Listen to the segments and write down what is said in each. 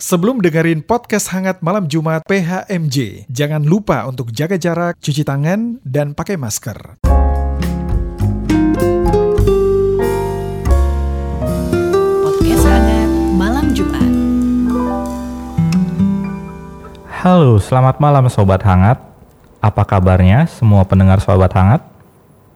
Sebelum dengerin podcast hangat malam Jumat PHMJ, jangan lupa untuk jaga jarak, cuci tangan, dan pakai masker. Podcast hangat malam Jumat. Halo, selamat malam Sobat Hangat. Apa kabarnya semua pendengar Sobat Hangat?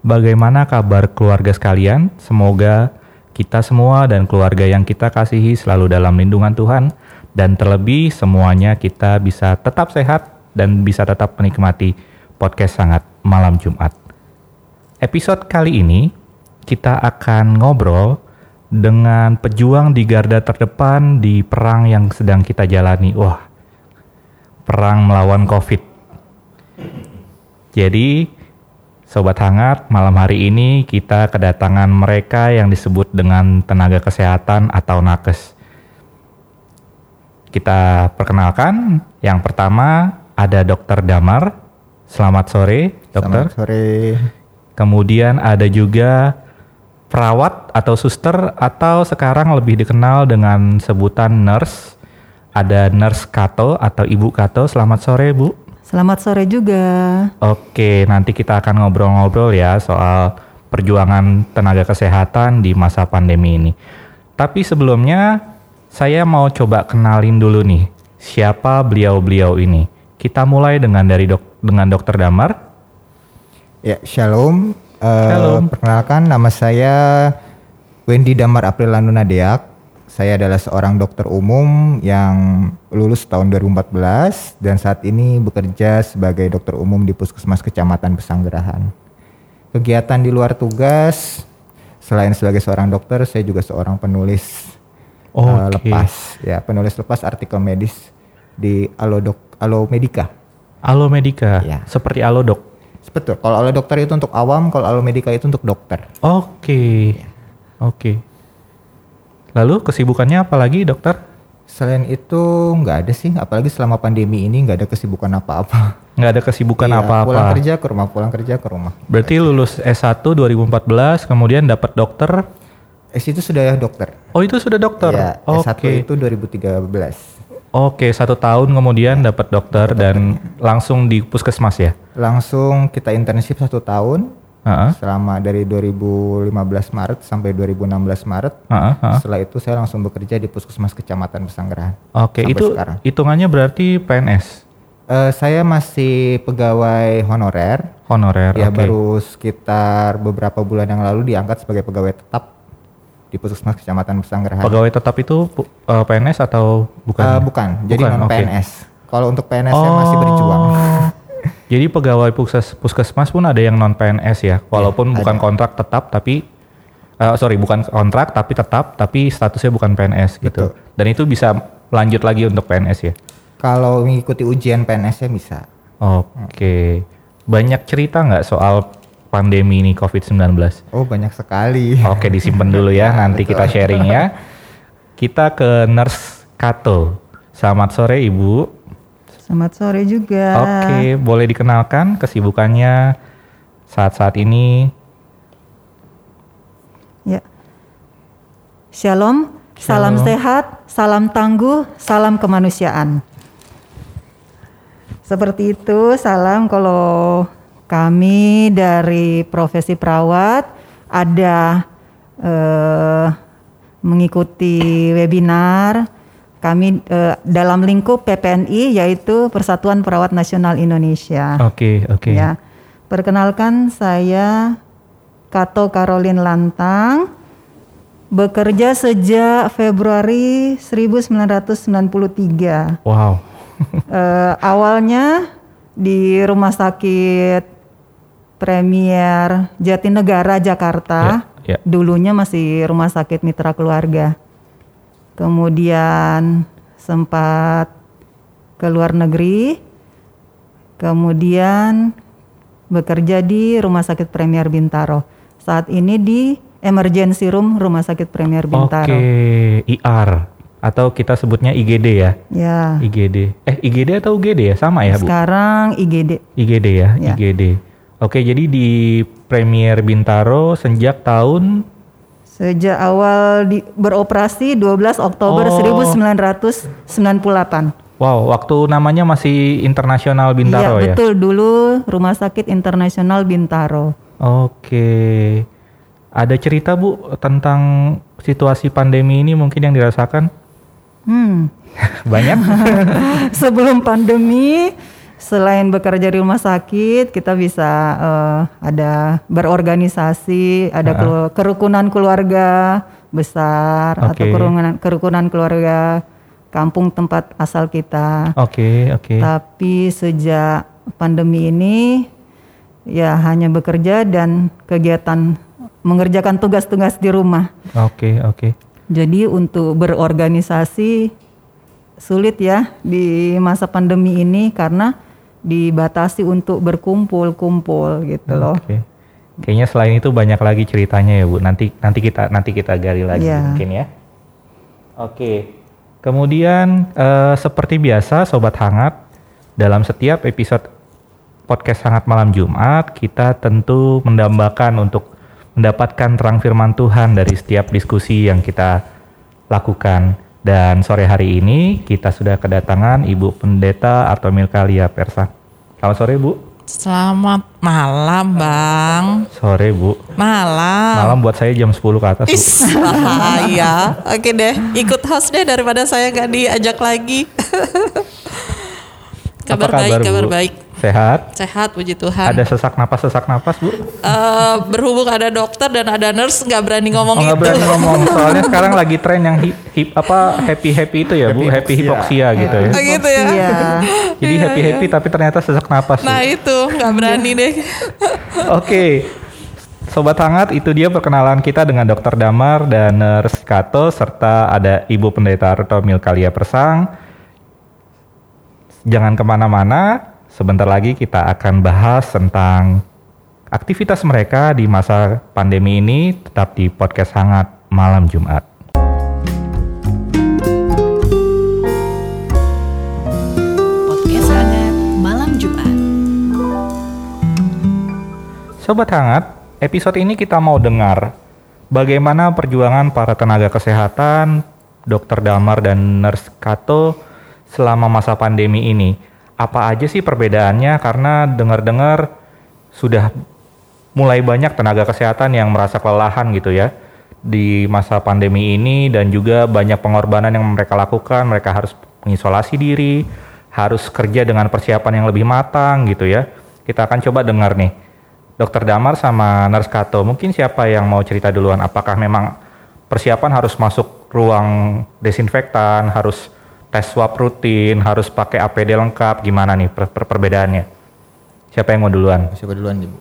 Bagaimana kabar keluarga sekalian? Semoga kita semua dan keluarga yang kita kasihi selalu dalam lindungan Tuhan dan terlebih semuanya kita bisa tetap sehat dan bisa tetap menikmati podcast sangat malam Jumat. Episode kali ini kita akan ngobrol dengan pejuang di garda terdepan di perang yang sedang kita jalani. Wah, perang melawan COVID. Jadi, Sobat Hangat, malam hari ini kita kedatangan mereka yang disebut dengan tenaga kesehatan atau nakes. Kita perkenalkan, yang pertama ada Dokter Damar. Selamat sore, Dokter. Selamat sore. Kemudian ada juga perawat atau suster atau sekarang lebih dikenal dengan sebutan nurse. Ada nurse Kato atau Ibu Kato. Selamat sore, Bu. Selamat sore juga. Oke, nanti kita akan ngobrol-ngobrol ya soal perjuangan tenaga kesehatan di masa pandemi ini. Tapi sebelumnya saya mau coba kenalin dulu nih siapa beliau-beliau ini. Kita mulai dengan dari dok dengan Dokter Damar. Ya, shalom. Shalom. Perkenalkan nama saya Wendy Damar Aprilanu Nadeak. Saya adalah seorang dokter umum yang lulus tahun 2014 dan saat ini bekerja sebagai dokter umum di Puskesmas Kecamatan Pesanggerahan. Kegiatan di luar tugas selain sebagai seorang dokter, saya juga seorang penulis eh, Oke. lepas ya, penulis lepas artikel medis di Alodok Alo Medica. Alo Medica. Ya. Seperti Alo Dok. Betul. Kalau alo dokter itu untuk awam, kalau alo medika itu untuk dokter. Oke. Oke. Lalu kesibukannya apa lagi, Dokter? Selain itu nggak ada sih, apalagi selama pandemi ini nggak ada kesibukan apa-apa. Nggak ada kesibukan Iya, apa-apa. Pulang kerja ke rumah, pulang kerja ke rumah. Berarti lulus S1 2014, kemudian dapat dokter. S itu sudah dokter. Oh itu sudah dokter. Ya, Oke. S1 itu 2013. Oke, satu tahun kemudian dapat dokter dan langsung di puskesmas ya. Langsung kita internship satu tahun Heeh. selama dari 2015 Maret sampai 2016 Maret. heeh. Setelah itu saya langsung bekerja di Puskesmas Kecamatan Pesanggerahan. Oke, itu sekarang. hitungannya berarti PNS Eh, saya masih pegawai honorer. honorer. Ya oke. baru sekitar beberapa bulan yang lalu diangkat sebagai pegawai tetap di Puskesmas Kecamatan Pesanggerahan. Pegawai tetap itu pu- eh, PNS atau bukan? Eh, bukan, jadi Bukan, non. PNS. Kalau untuk PNS saya masih berjuang. Oh. Jadi pegawai puskes, puskesmas pun ada yang non PNS ya, walaupun Iya, bukan ada. kontrak tetap tapi eh, sorry bukan kontrak tapi tetap tapi statusnya bukan PNS gitu. Betul. Dan itu bisa lanjut lagi untuk PNS ya. Kalau mengikuti ujian PNS-nya bisa. Oke. Banyak cerita nggak soal pandemi ini COVID-19? Oh banyak sekali. Oke, disimpan dulu ya, nanti kita sharing ya. Kita ke Nurse Kato. Selamat sore Ibu. Selamat sore juga. Oke, boleh dikenalkan kesibukannya saat-saat ini? Ya. Shalom, salam Shalom. sehat, salam tangguh, salam kemanusiaan. Seperti itu, salam kalau kami dari profesi perawat ada eh, mengikuti webinar kami eh, dalam lingkup PPNI yaitu Persatuan Perawat Nasional Indonesia. Oke, oke. Ya, perkenalkan saya Kato Caroline Lantang, bekerja sejak Februari 1993. Wow. Eh, awalnya di Rumah Sakit Premier Jatinegara Jakarta. Ya, ya. Dulunya masih Rumah Sakit Mitra Keluarga. Kemudian sempat ke luar negeri. Kemudian bekerja di Rumah Sakit Premier Bintaro. Saat ini di Emergency Room Rumah Sakit Premier Bintaro. Oke, IR atau kita sebutnya IGD ya. Ya. IGD. Eh, IGD atau UGD ya? Sama ya, Bu? Sekarang IGD. IGD ya, Ya. IGD. Oke, jadi di Premier Bintaro sejak tahun Sejak awal di, beroperasi 12 Oktober Oh. 1998. Wow, waktu namanya masih Internasional Bintaro Iya, ya? betul dulu Rumah Sakit Internasional Bintaro. Oke. Ada cerita Bu tentang situasi pandemi ini mungkin yang dirasakan? Hmm. Banyak? Sebelum pandemi, selain bekerja di rumah sakit, kita bisa eh, ada berorganisasi, ada kelu- kerukunan keluarga besar atau Oke. kerukunan kerukunan keluarga kampung tempat asal kita. Oke, oke. Tapi sejak pandemi ini ya hanya bekerja dan kegiatan mengerjakan tugas-tugas di rumah. Oke, oke. Jadi untuk berorganisasi sulit ya di masa pandemi ini karena dibatasi untuk berkumpul-kumpul gitu loh. Oke. Kayaknya selain itu banyak lagi ceritanya ya Bu. Nanti nanti kita nanti kita gali lagi Iya. mungkin ya. Oke. Kemudian eh, seperti biasa sobat hangat dalam setiap episode podcast hangat malam Jumat kita tentu mendambakan untuk mendapatkan terang firman Tuhan dari setiap diskusi yang kita lakukan. Dan sore hari ini kita sudah kedatangan Ibu Pendeta atau Milkalia Persa. Selamat sore Bu. Selamat malam, Bang. Sore Bu. Malam. Malam buat saya jam 10 ke atas. Bu. Is, bahaya. Oke deh, ikut host deh daripada saya nggak diajak lagi. kabar, Apa baik, kabar Bu? baik. Sehat? Sehat, puji Tuhan. Ada sesak napas sesak napas Bu? Eh, berhubung ada dokter dan ada nurse nggak berani ngomong Oh nggak itu. berani ngomong soalnya sekarang lagi tren yang hip, hip apa happy happy itu ya Bu, happy hipoksia gitu ya. Oh gitu ya. Iya. Jadi happy happy tapi ternyata sesak napas. Bu. Nah itu nggak berani deh. Oke. Sobat hangat, itu dia perkenalan kita dengan Dr. Damar dan Nurse Kato serta ada Ibu Pendeta Reto Milkalia Persang. Jangan ke mana-mana, sebentar lagi kita akan bahas tentang aktivitas mereka di masa pandemi ini tetap di podcast hangat malam Jumat. Podcast Hangat Malam Jumat. Sobat hangat, episode ini kita mau dengar bagaimana perjuangan para tenaga kesehatan, dokter Damar dan nurse Kato selama masa pandemi ini. Apa aja sih perbedaannya? Karena dengar-dengar sudah mulai banyak tenaga kesehatan yang merasa kelelahan gitu ya di masa pandemi ini dan juga banyak pengorbanan yang mereka lakukan. Mereka harus mengisolasi diri, harus kerja dengan persiapan yang lebih matang gitu ya. Kita akan coba dengar nih. Dokter Damar sama Nurse Kato, mungkin siapa yang mau cerita duluan? Apakah memang persiapan harus masuk ruang desinfektan, harus tes swab rutin, harus pakai APD lengkap, gimana nih per- per- perbedaannya? Siapa yang mau duluan? Siapa duluan nih Bu?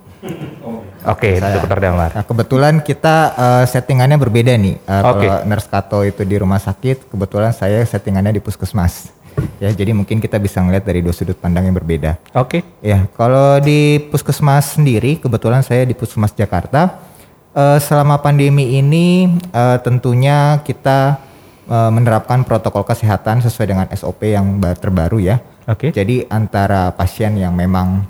Oke, Saya. Dokter Damar. Nah, kebetulan kita eh, settingannya berbeda nih. Eh, Oke. Kalau Nurse Kato itu di rumah sakit, kebetulan saya settingannya di puskesmas. Ya, jadi mungkin kita bisa ngeliat dari dua sudut pandang yang berbeda. Oke, Ya, kalau di puskesmas sendiri, kebetulan saya di puskesmas Jakarta. eh, selama pandemi ini, eh, tentunya kita eh, menerapkan protokol kesehatan sesuai dengan SOP yang ba- terbaru ya. oke. Jadi antara pasien yang memang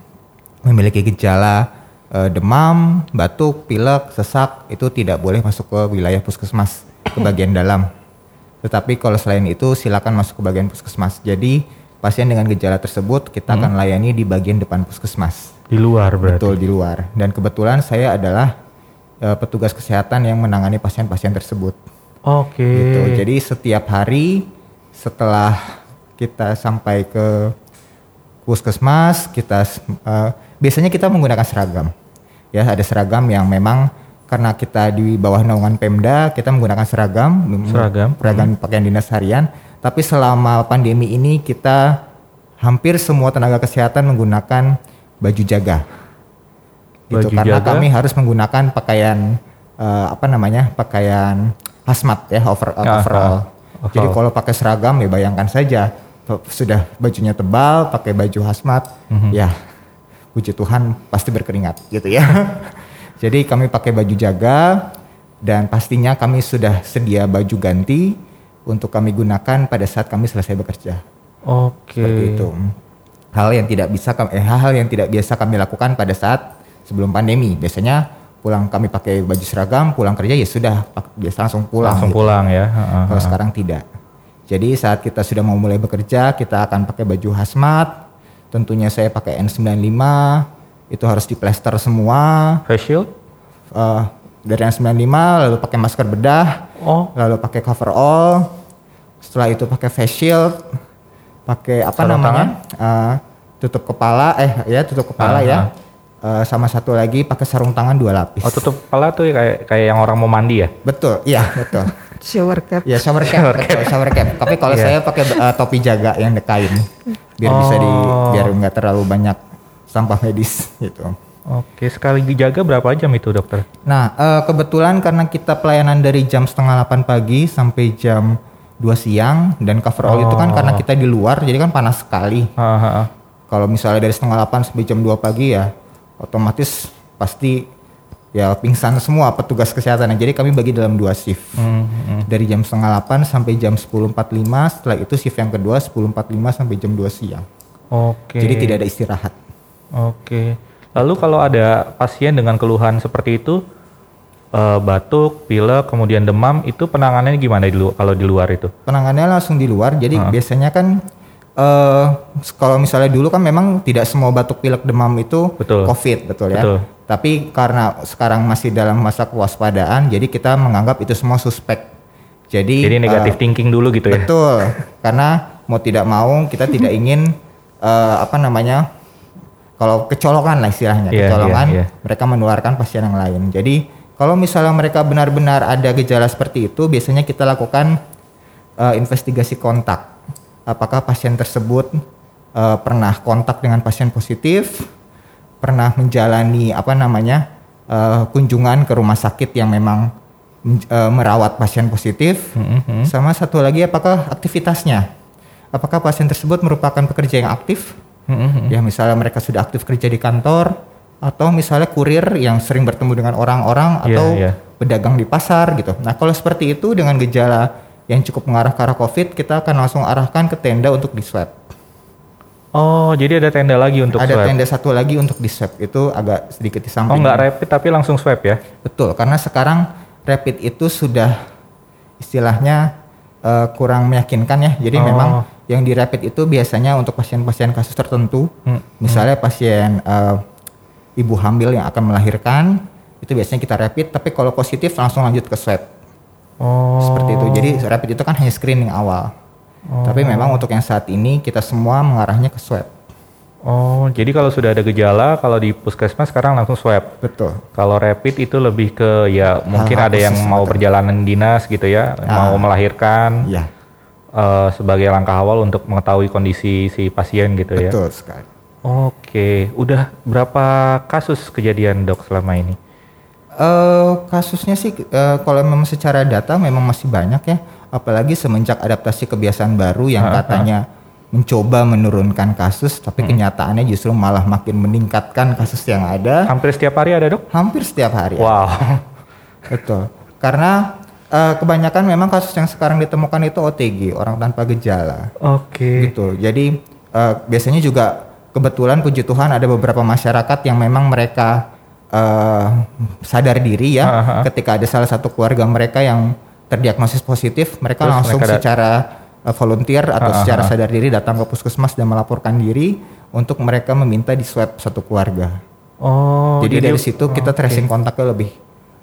memiliki gejala eh, demam, batuk, pilek, sesak itu tidak boleh masuk ke wilayah puskesmas ke bagian dalam. Tetapi kalau selain itu silakan masuk ke bagian puskesmas. Jadi pasien dengan gejala tersebut kita akan layani di bagian depan puskesmas. Di luar berarti. Betul di luar. Dan kebetulan saya adalah eh, petugas kesehatan yang menangani pasien-pasien tersebut. Oke. Gitu. Jadi setiap hari setelah kita sampai ke puskesmas, kita eh, biasanya kita menggunakan seragam. Ya, ada seragam yang memang karena kita di bawah naungan Pemda, kita menggunakan seragam, Seragam. seragam pakaian dinas harian. Tapi selama pandemi ini kita hampir semua tenaga kesehatan menggunakan baju jaga. Gitu Baju karena jaga. kami harus menggunakan pakaian eh, apa namanya? pakaian hazmat ya, over, Ah, overall. ah, Jadi kalau pakai seragam ya bayangkan saja sudah bajunya tebal, pakai baju hazmat, Mhm. ya puji Tuhan pasti berkeringat gitu ya. Jadi kami pakai baju jaga dan pastinya kami sudah sedia baju ganti untuk kami gunakan pada saat kami selesai bekerja. Oke. Seperti itu. Hal yang tidak bisa kami, eh, hal yang tidak biasa kami lakukan pada saat sebelum pandemi. Biasanya pulang kami pakai baju seragam, pulang kerja ya sudah biasa langsung pulang. Langsung gitu. pulang ya. Heeh, Kalau sekarang tidak. Jadi saat kita sudah mau mulai bekerja, kita akan pakai baju hazmat. Tentunya saya pakai N95, itu harus diplester semua. Face shield? Eh, dari N95 lalu pakai masker bedah, Oh, lalu pakai coverall. Setelah itu pakai face shield, pakai apa Sarung namanya? Eh, tutup kepala, eh ya tutup kepala Ah, ya. Eh, sama satu lagi pakai sarung tangan dua lapis. oh tutup kepala tuh ya kayak kayak yang orang mau mandi ya? Betul, iya betul. Shower cap. Ya shower cap, betul, shower cap. Tapi kalau Iya. saya pakai eh, topi jaga yang kain, biar bisa di, Oh. biar nggak terlalu banyak sampah medis gitu. Oke, sekali dijaga berapa jam itu dokter? Nah eh, kebetulan karena kita pelayanan dari jam setengah 8 pagi sampai jam 2 siang dan coverall itu kan Oh. karena kita di luar jadi kan panas sekali. Heeh, heeh. Kalau misalnya dari setengah 8 sampai jam 2 pagi ya otomatis pasti ya pingsan semua petugas kesehatan. Jadi kami bagi dalam dua shift. Hmm, hmm. Dari jam setengah 8 sampai jam 10.45, setelah itu shift yang kedua 10.45 sampai jam 2 siang. Oke. Jadi tidak ada istirahat. Oke. Lalu kalau ada pasien dengan keluhan seperti itu, eh, batuk, pilek, kemudian demam, itu penanganannya gimana di lu- kalau di luar itu? Penanganannya langsung di luar, jadi biasanya kan eh kalau misalnya dulu kan memang tidak semua batuk pilek demam itu Betul. COVID, betul ya. Betul. Tapi karena sekarang masih dalam masa kewaspadaan, jadi kita menganggap itu semua suspek. Jadi, Jadi negatif eh, thinking dulu gitu ya? Betul, karena mau tidak mau kita tidak ingin eh, apa namanya kalau kecolongan lah istilahnya, Iya, kecolongan iya, iya. mereka menularkan pasien yang lain. Jadi kalau misalnya mereka benar-benar ada gejala seperti itu, biasanya kita lakukan eh, investigasi kontak. Apakah pasien tersebut eh, pernah kontak dengan pasien positif, pernah menjalani apa namanya eh, kunjungan ke rumah sakit yang memang eh, merawat pasien positif, Mm-hmm. sama satu lagi apakah aktivitasnya, apakah pasien tersebut merupakan pekerja yang aktif, Mm-hmm. ya misalnya mereka sudah aktif kerja di kantor, atau misalnya kurir yang sering bertemu dengan orang-orang Iya, atau iya. pedagang di pasar gitu. Nah kalau seperti itu dengan gejala yang cukup mengarah ke arah COVID, kita akan langsung arahkan ke tenda untuk di swab. Oh, jadi ada tenda lagi untuk Ada swab? tenda satu lagi untuk di swab itu agak sedikit di Oh, samping. nggak rapid tapi langsung swab ya? Betul, karena sekarang rapid itu sudah istilahnya eh, kurang meyakinkan ya. Jadi Oh. memang yang di rapid itu biasanya untuk pasien-pasien kasus tertentu, Hmm, misalnya pasien eh, ibu hamil yang akan melahirkan, itu biasanya kita rapid. Tapi kalau positif langsung lanjut ke swab. Oh. Seperti itu. Jadi rapid itu kan hanya screening awal. Tapi memang untuk yang saat ini kita semua mengarahnya ke swab. Oh, jadi kalau sudah ada gejala, kalau di puskesmas sekarang langsung swab. Betul. Kalau rapid itu lebih ke ya mungkin Hal-hal ada yang mau betul. perjalanan dinas gitu ya, mau melahirkan Ya, eh, sebagai langkah awal untuk mengetahui kondisi si pasien gitu ya. betul sekali. Oke, udah berapa kasus kejadian dok selama ini? Eh kasusnya sih eh, kalau memang secara data memang masih banyak ya, apalagi semenjak adaptasi kebiasaan baru yang katanya mencoba menurunkan kasus, tapi kenyataannya justru malah makin meningkatkan kasus yang ada Hampir setiap hari ada dok? hampir setiap hari. Wow. Betul. Karena eh, kebanyakan memang kasus yang sekarang ditemukan itu OTG, orang tanpa gejala. Oke. gitu. Jadi eh, biasanya juga kebetulan puji Tuhan ada beberapa masyarakat yang memang mereka eh, sadar diri ya Aha. ketika ada salah satu keluarga mereka yang terdiagnosis positif, mereka Terus langsung mereka secara eh, volunteer atau Aha. secara sadar diri datang ke puskesmas dan melaporkan diri untuk mereka meminta di swab satu keluarga. Oh, jadi, dari situ kita oke. tracing kontaknya lebih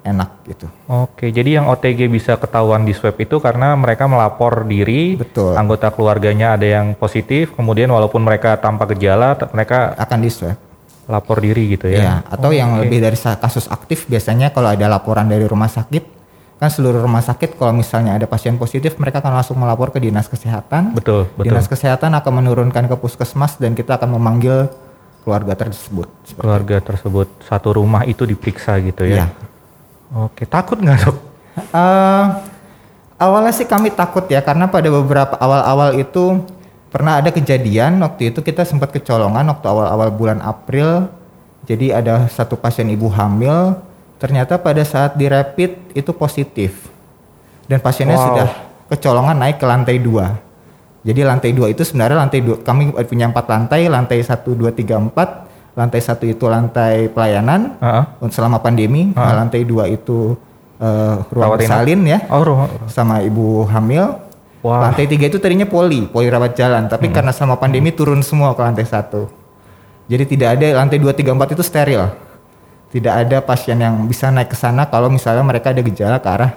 enak gitu. Oke, jadi yang OTG bisa ketahuan di swab itu karena mereka melapor diri, Betul. anggota keluarganya ada yang positif, kemudian walaupun mereka tanpa gejala, mereka Akan di swab. Lapor diri gitu Ya, ya. atau yang Oke. lebih dari kasus aktif biasanya kalau ada laporan dari rumah sakit, kan seluruh rumah sakit kalau misalnya ada pasien positif mereka akan langsung melapor ke dinas kesehatan. Betul, betul. Dinas kesehatan akan menurunkan ke puskesmas dan kita akan memanggil keluarga tersebut. Keluarga tersebut satu rumah itu diperiksa gitu Iya. ya. Oke, takut nggak dok? Eh, awalnya sih kami takut ya karena pada beberapa awal-awal itu pernah ada kejadian waktu itu kita sempat kecolongan waktu awal-awal bulan April. Jadi ada satu pasien ibu hamil ternyata pada saat di rapid itu positif dan pasiennya Wow. sudah kecolongan naik ke lantai dua. Jadi lantai dua itu sebenarnya lantai dua kami punya empat lantai, lantai satu dua tiga empat lantai satu itu lantai pelayanan Heeh. untuk selama pandemi, nah, lantai dua itu eh, ruang bersalin ya Oh, ruang. sama ibu hamil. Wah. Lantai tiga itu tadinya poli, poli rawat jalan, tapi Hmm. karena selama pandemi turun semua ke lantai satu. Jadi tidak ada lantai dua tiga empat itu steril. Tidak ada pasien yang bisa naik ke sana kalau misalnya mereka ada gejala ke arah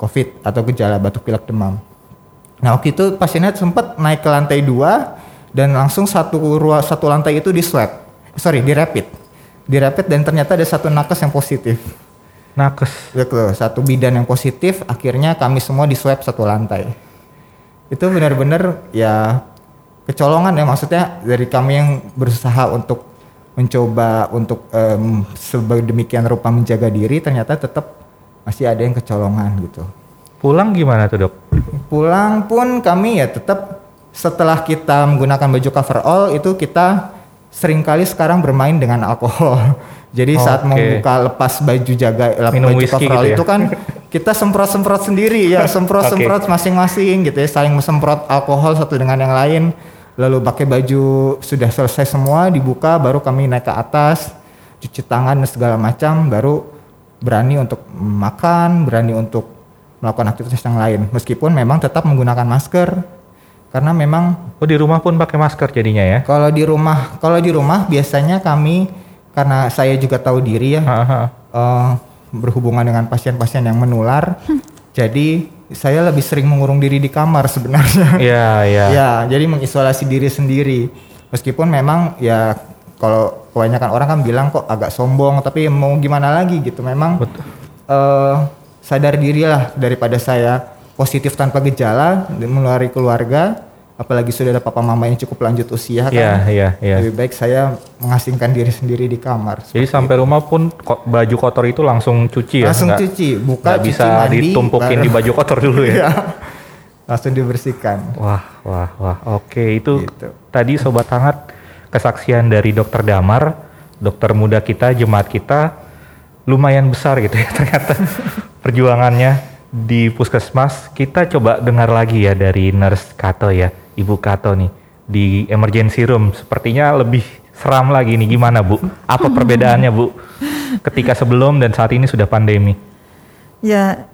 COVID atau gejala batuk pilek demam. Nah waktu itu pasiennya sempat naik ke lantai dua dan langsung satu ruang satu lantai itu di swab, sorry di rapid, di rapid dan ternyata ada satu nakes yang positif. Nakes. Betul, satu bidan yang positif, akhirnya kami semua di swab satu lantai. Itu benar-benar ya kecolongan ya maksudnya dari kami yang berusaha untuk mencoba untuk em, sedemikian rupa menjaga diri, ternyata tetap masih ada yang kecolongan gitu. Pulang gimana tuh dok? Pulang pun kami ya tetap setelah kita menggunakan baju coverall itu kita sering kali sekarang bermain dengan alkohol. Jadi saat Oke. membuka lepas baju jaga lep- Minum baju coverall gitu ya? itu kan kita semprot-semprot sendiri ya, semprot-semprot masing-masing gitu ya, saling semprot alkohol satu dengan yang lain. Lalu pakai baju sudah selesai semua dibuka baru kami naik ke atas cuci tangan dan segala macam baru berani untuk makan, berani untuk melakukan aktivitas yang lain meskipun memang tetap menggunakan masker karena memang Oh di rumah pun pakai masker jadinya ya? kalau di rumah kalau di rumah biasanya kami karena saya juga tahu diri ya Haha. Berhubungan dengan pasien-pasien yang menular jadi saya lebih sering mengurung diri di kamar sebenarnya Iya iya. ya jadi mengisolasi diri sendiri meskipun memang ya kalau kebanyakan orang kan bilang kok agak sombong tapi mau gimana lagi gitu memang Betul. eh, sadar diri lah daripada saya positif tanpa gejala menulari keluarga apalagi sudah ada papa mama yang cukup lanjut usia kan Iya iya iya. lebih baik saya mengasingkan diri sendiri di kamar Jadi sampai rumah pun ko- baju kotor itu langsung cuci ya? langsung Nggak- cuci buka cuci bisa mandi ditumpukin baru- di baju kotor dulu ya? Iya. langsung dibersihkan Wah, wah, wah. Oke, itu Gitu. tadi sobat hangat kesaksian dari Dokter Damar, dokter muda kita, jemaat kita lumayan besar gitu ya ternyata perjuangannya di puskesmas. Kita coba dengar lagi ya dari nurse Kato ya, Ibu Kato nih di emergency room. Sepertinya lebih seram lagi nih gimana Bu? Apa perbedaannya Bu? Ketika sebelum dan saat ini sudah pandemi. Ya,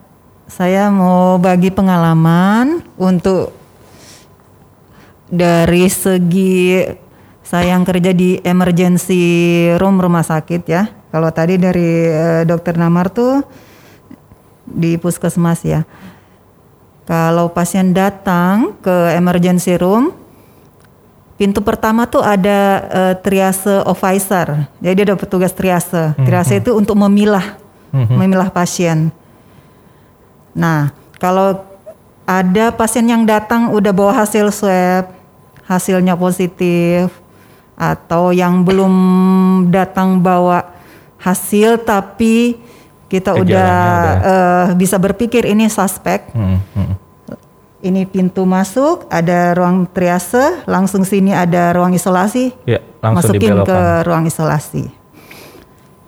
saya mau bagi pengalaman untuk dari segi saya yang kerja di emergency room rumah sakit ya. Kalau tadi dari eh, dokter Namar tuh di puskesmas ya. Kalau pasien datang ke emergency room, pintu pertama tuh ada eh, triase officer. Jadi ada petugas triase. Triase itu untuk memilah, memilah pasien. Nah, kalau ada pasien yang datang udah bawa hasil swab, hasilnya positif, atau yang belum datang bawa hasil tapi kita Gejalanya udah, eh, bisa berpikir ini suspek, Hmm, hmm. ini pintu masuk, ada ruang triase, langsung sini ada ruang isolasi, Ya, langsung masukin ke ruang isolasi.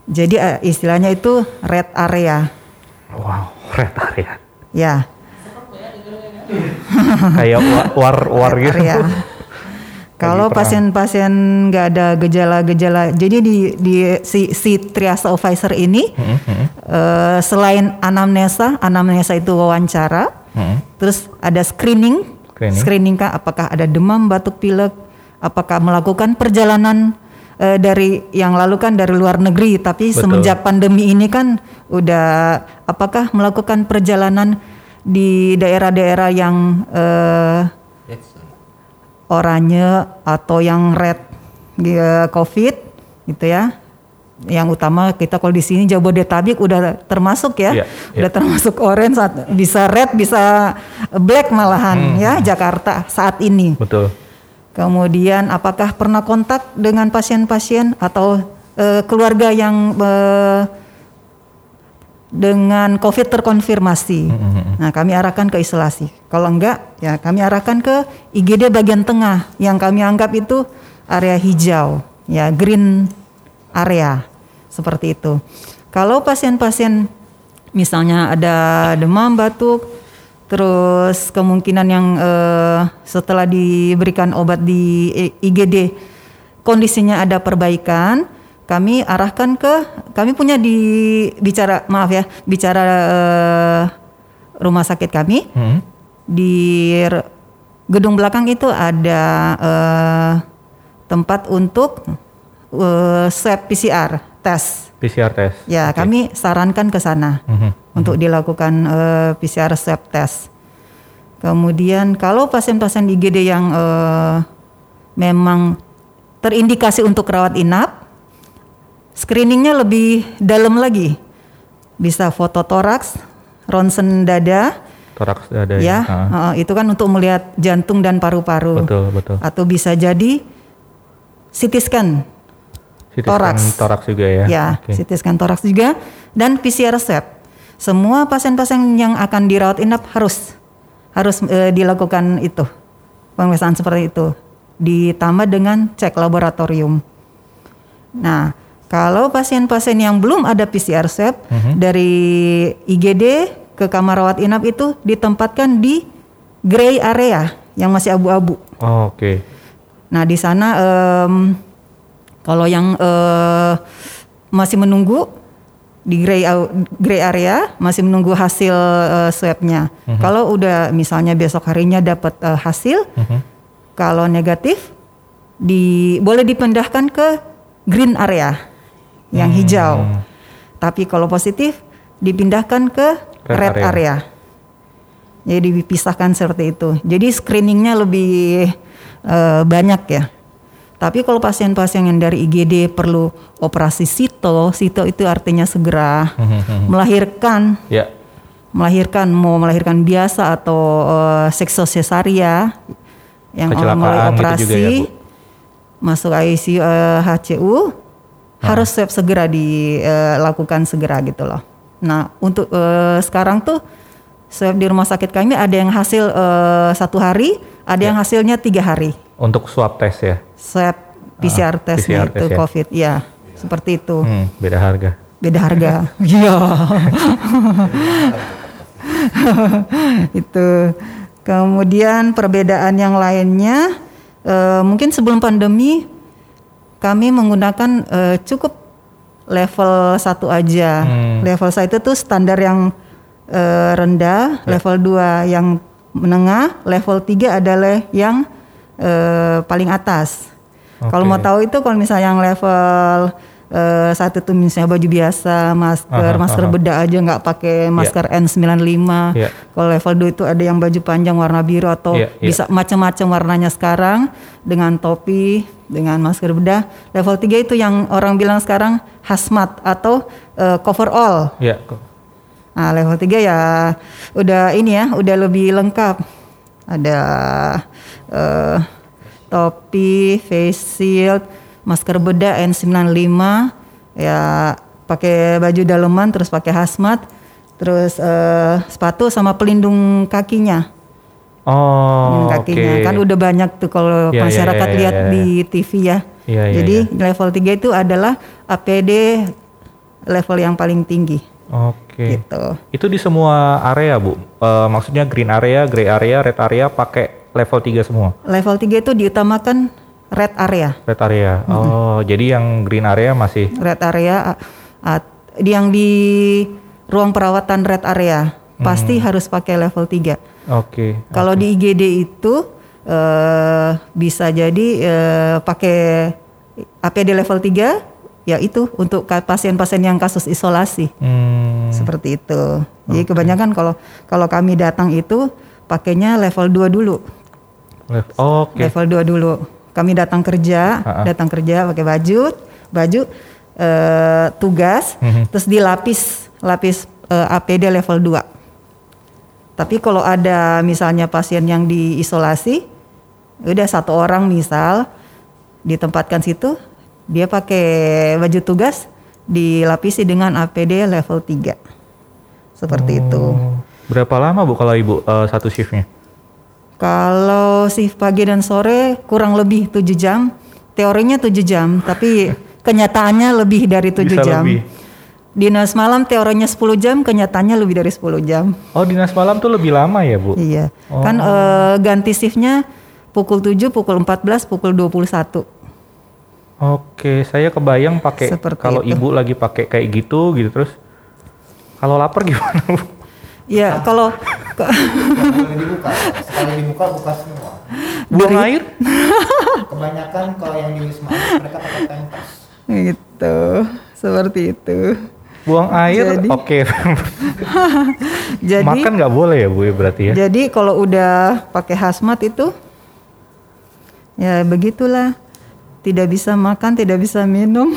Jadi eh, istilahnya itu red area, Wow, red area. ya. Kayak wa- war war gitu. area. Kalau pasien-pasien nggak ada gejala-gejala, jadi di, di si, si triase officer ini eh, selain anamnesa, anamnesa itu wawancara, Hmm. terus ada screening, Screening. kah apakah ada demam, batuk pilek, apakah melakukan perjalanan eh, dari yang lalu kan dari luar negeri, tapi Betul. semenjak pandemi ini kan udah apakah melakukan perjalanan di daerah-daerah yang eh, oranye atau yang red eh, COVID gitu ya. Yang utama kita kalau di sini Jabodetabek udah termasuk ya, Iya, udah termasuk orange, saat- bisa red, bisa black Hmm. malahan ya Jakarta saat ini. Betul. Kemudian apakah pernah kontak dengan pasien-pasien atau eh, keluarga yang eh, dengan COVID terkonfirmasi. Nah, kami arahkan ke isolasi. Kalau enggak, ya kami arahkan ke IGD bagian tengah yang kami anggap itu area hijau, ya green area seperti itu. Kalau pasien-pasien misalnya ada demam, batuk, terus kemungkinan yang eh, setelah diberikan obat di I- IGD kondisinya ada perbaikan, kami arahkan ke kami punya di bicara maaf ya bicara eh, rumah sakit kami Hmm. di gedung belakang itu ada eh, tempat untuk eh, swab PCR tes. PCR test. Ya, kami sarankan ke sana Mhm. untuk dilakukan eh, PCR swab test. Kemudian kalau pasien-pasien IGD yang eh, memang terindikasi untuk rawat inap, screeningnya lebih dalam lagi. Bisa foto toraks, ronsen dada, Toraks ada ya, Ah, eh, itu kan untuk melihat jantung dan paru-paru. betul betul. Atau bisa jadi CT scan, CT scan toraks. toraks juga ya. ya, Oke. CT scan toraks juga, dan PCR swab. Semua pasien-pasien yang akan dirawat inap harus harus eh, dilakukan itu pemeriksaan seperti itu, ditambah dengan cek laboratorium. Nah, kalau pasien-pasien yang belum ada PCR swab Mhm. dari IGD ke kamar rawat inap itu ditempatkan di gray area yang masih abu-abu. Oh, Oke. Nah di sana em, kalau yang eh, masih menunggu di gray gray area masih menunggu hasil eh, swabnya. Kalau udah misalnya besok harinya dapat eh, hasil, Mhm. kalau negatif di boleh dipindahkan ke green area yang hijau. Tapi kalau positif dipindahkan ke Red red, area. area. Jadi dipisahkan seperti itu. Jadi screeningnya lebih eh, banyak ya. Tapi kalau pasien-pasien yang dari IGD perlu operasi sito, sito itu artinya segera melahirkan, Ya. melahirkan mau melahirkan biasa atau eh, seksosesaria yang Kecelakaan mulai gitu operasi juga ya, Bu? masuk ICU eh, HCU harus swab segera dilakukan segera gitu loh. Nah untuk eh, sekarang tuh swab di rumah sakit kami ada yang hasil eh, satu hari, ada yang hasilnya tiga hari. Untuk swab test ya. Swab PCR tesnya PCR itu test ya. COVID, ya seperti itu. Hmm, beda harga. Beda harga. Iya. itu. Kemudian perbedaan yang lainnya eh, mungkin sebelum pandemi kami menggunakan eh, cukup level satu aja. Hmm. Level satu itu standar yang eh, rendah, level 2 yang menengah, level 3 adalah yang eh, paling atas. Kalau Oke. mau tahu itu kalau misalnya yang level eh, satu tuh misalnya baju biasa, masker, Aha, masker aha. bedak aja nggak pakai masker N95. Iya. Kalau level 2 itu ada yang baju panjang warna biru atau Iya, iya. bisa macam-macam warnanya sekarang dengan topi, dengan masker bedah. Level 3 itu yang orang bilang sekarang hazmat atau eh, cover all. Ya. Nah, level 3 ya udah ini ya, udah lebih lengkap. Ada eh, topi, face shield, masker bedah N95, ya pakai baju daleman terus pakai hazmat, terus eh, sepatu sama pelindung kakinya. Oh, oke. kakinya. Kan udah banyak tuh kalau Ya, ya, masyarakat ya, ya, lihat ya, ya. di TV ya. Iya, iya, Jadi level 3 itu adalah APD level yang paling tinggi Oke. gitu. Itu di semua area, Bu. Eh, maksudnya green area, gray area, red area pakai level 3 semua. Level 3 itu diutamakan red area. Red area. Oh, jadi yang green area masih Red area a- yang di ruang perawatan red area pasti harus pakai level 3. Oke. Kalau di IGD itu eh, bisa jadi eh, pakai APD level 3 ya itu untuk pasien-pasien yang kasus isolasi. Hmm, Seperti itu. Jadi kebanyakan kalau kalau kami datang itu pakainya level 2 dulu. lev- Oke. Level 2 dulu. Kami datang kerja, Ha-ha. datang kerja pakai baju, baju eh, tugas, Mhm. terus dilapis lapis eh, APD level 2. Tapi kalau ada misalnya pasien yang diisolasi, udah satu orang misal ditempatkan situ, dia pakai baju tugas dilapisi dengan APD level 3. Seperti itu. Oh. Berapa lama Bu kalau Ibu eh, satu shiftnya? Kalau shift pagi dan sore kurang lebih 7 jam. Teorinya 7 jam, tapi kenyataannya lebih dari 7 Bisa jam. lebih. Dinas malam teorinya 10 jam, kenyataannya lebih dari 10 jam. Oh, dinas malam tuh lebih lama ya, Bu? Iya. Oh. Kan eh, ganti shiftnya pukul 7, pukul 14, pukul 21. Oke, saya kebayang pakai Seperti kalau itu. ibu lagi pakai kayak gitu gitu terus kalau lapar gimana bu? Ya kalau Kalau dibuka, sekali dibuka buka semua. Buang air? Kebanyakan kalau yang di wisma mereka pakai pampers. gitu seperti itu. Buang air? Oke. Jadi Makan nggak boleh ya bu ya berarti ya? Jadi kalau udah pakai hazmat itu ya begitulah. Tidak bisa makan, tidak bisa minum.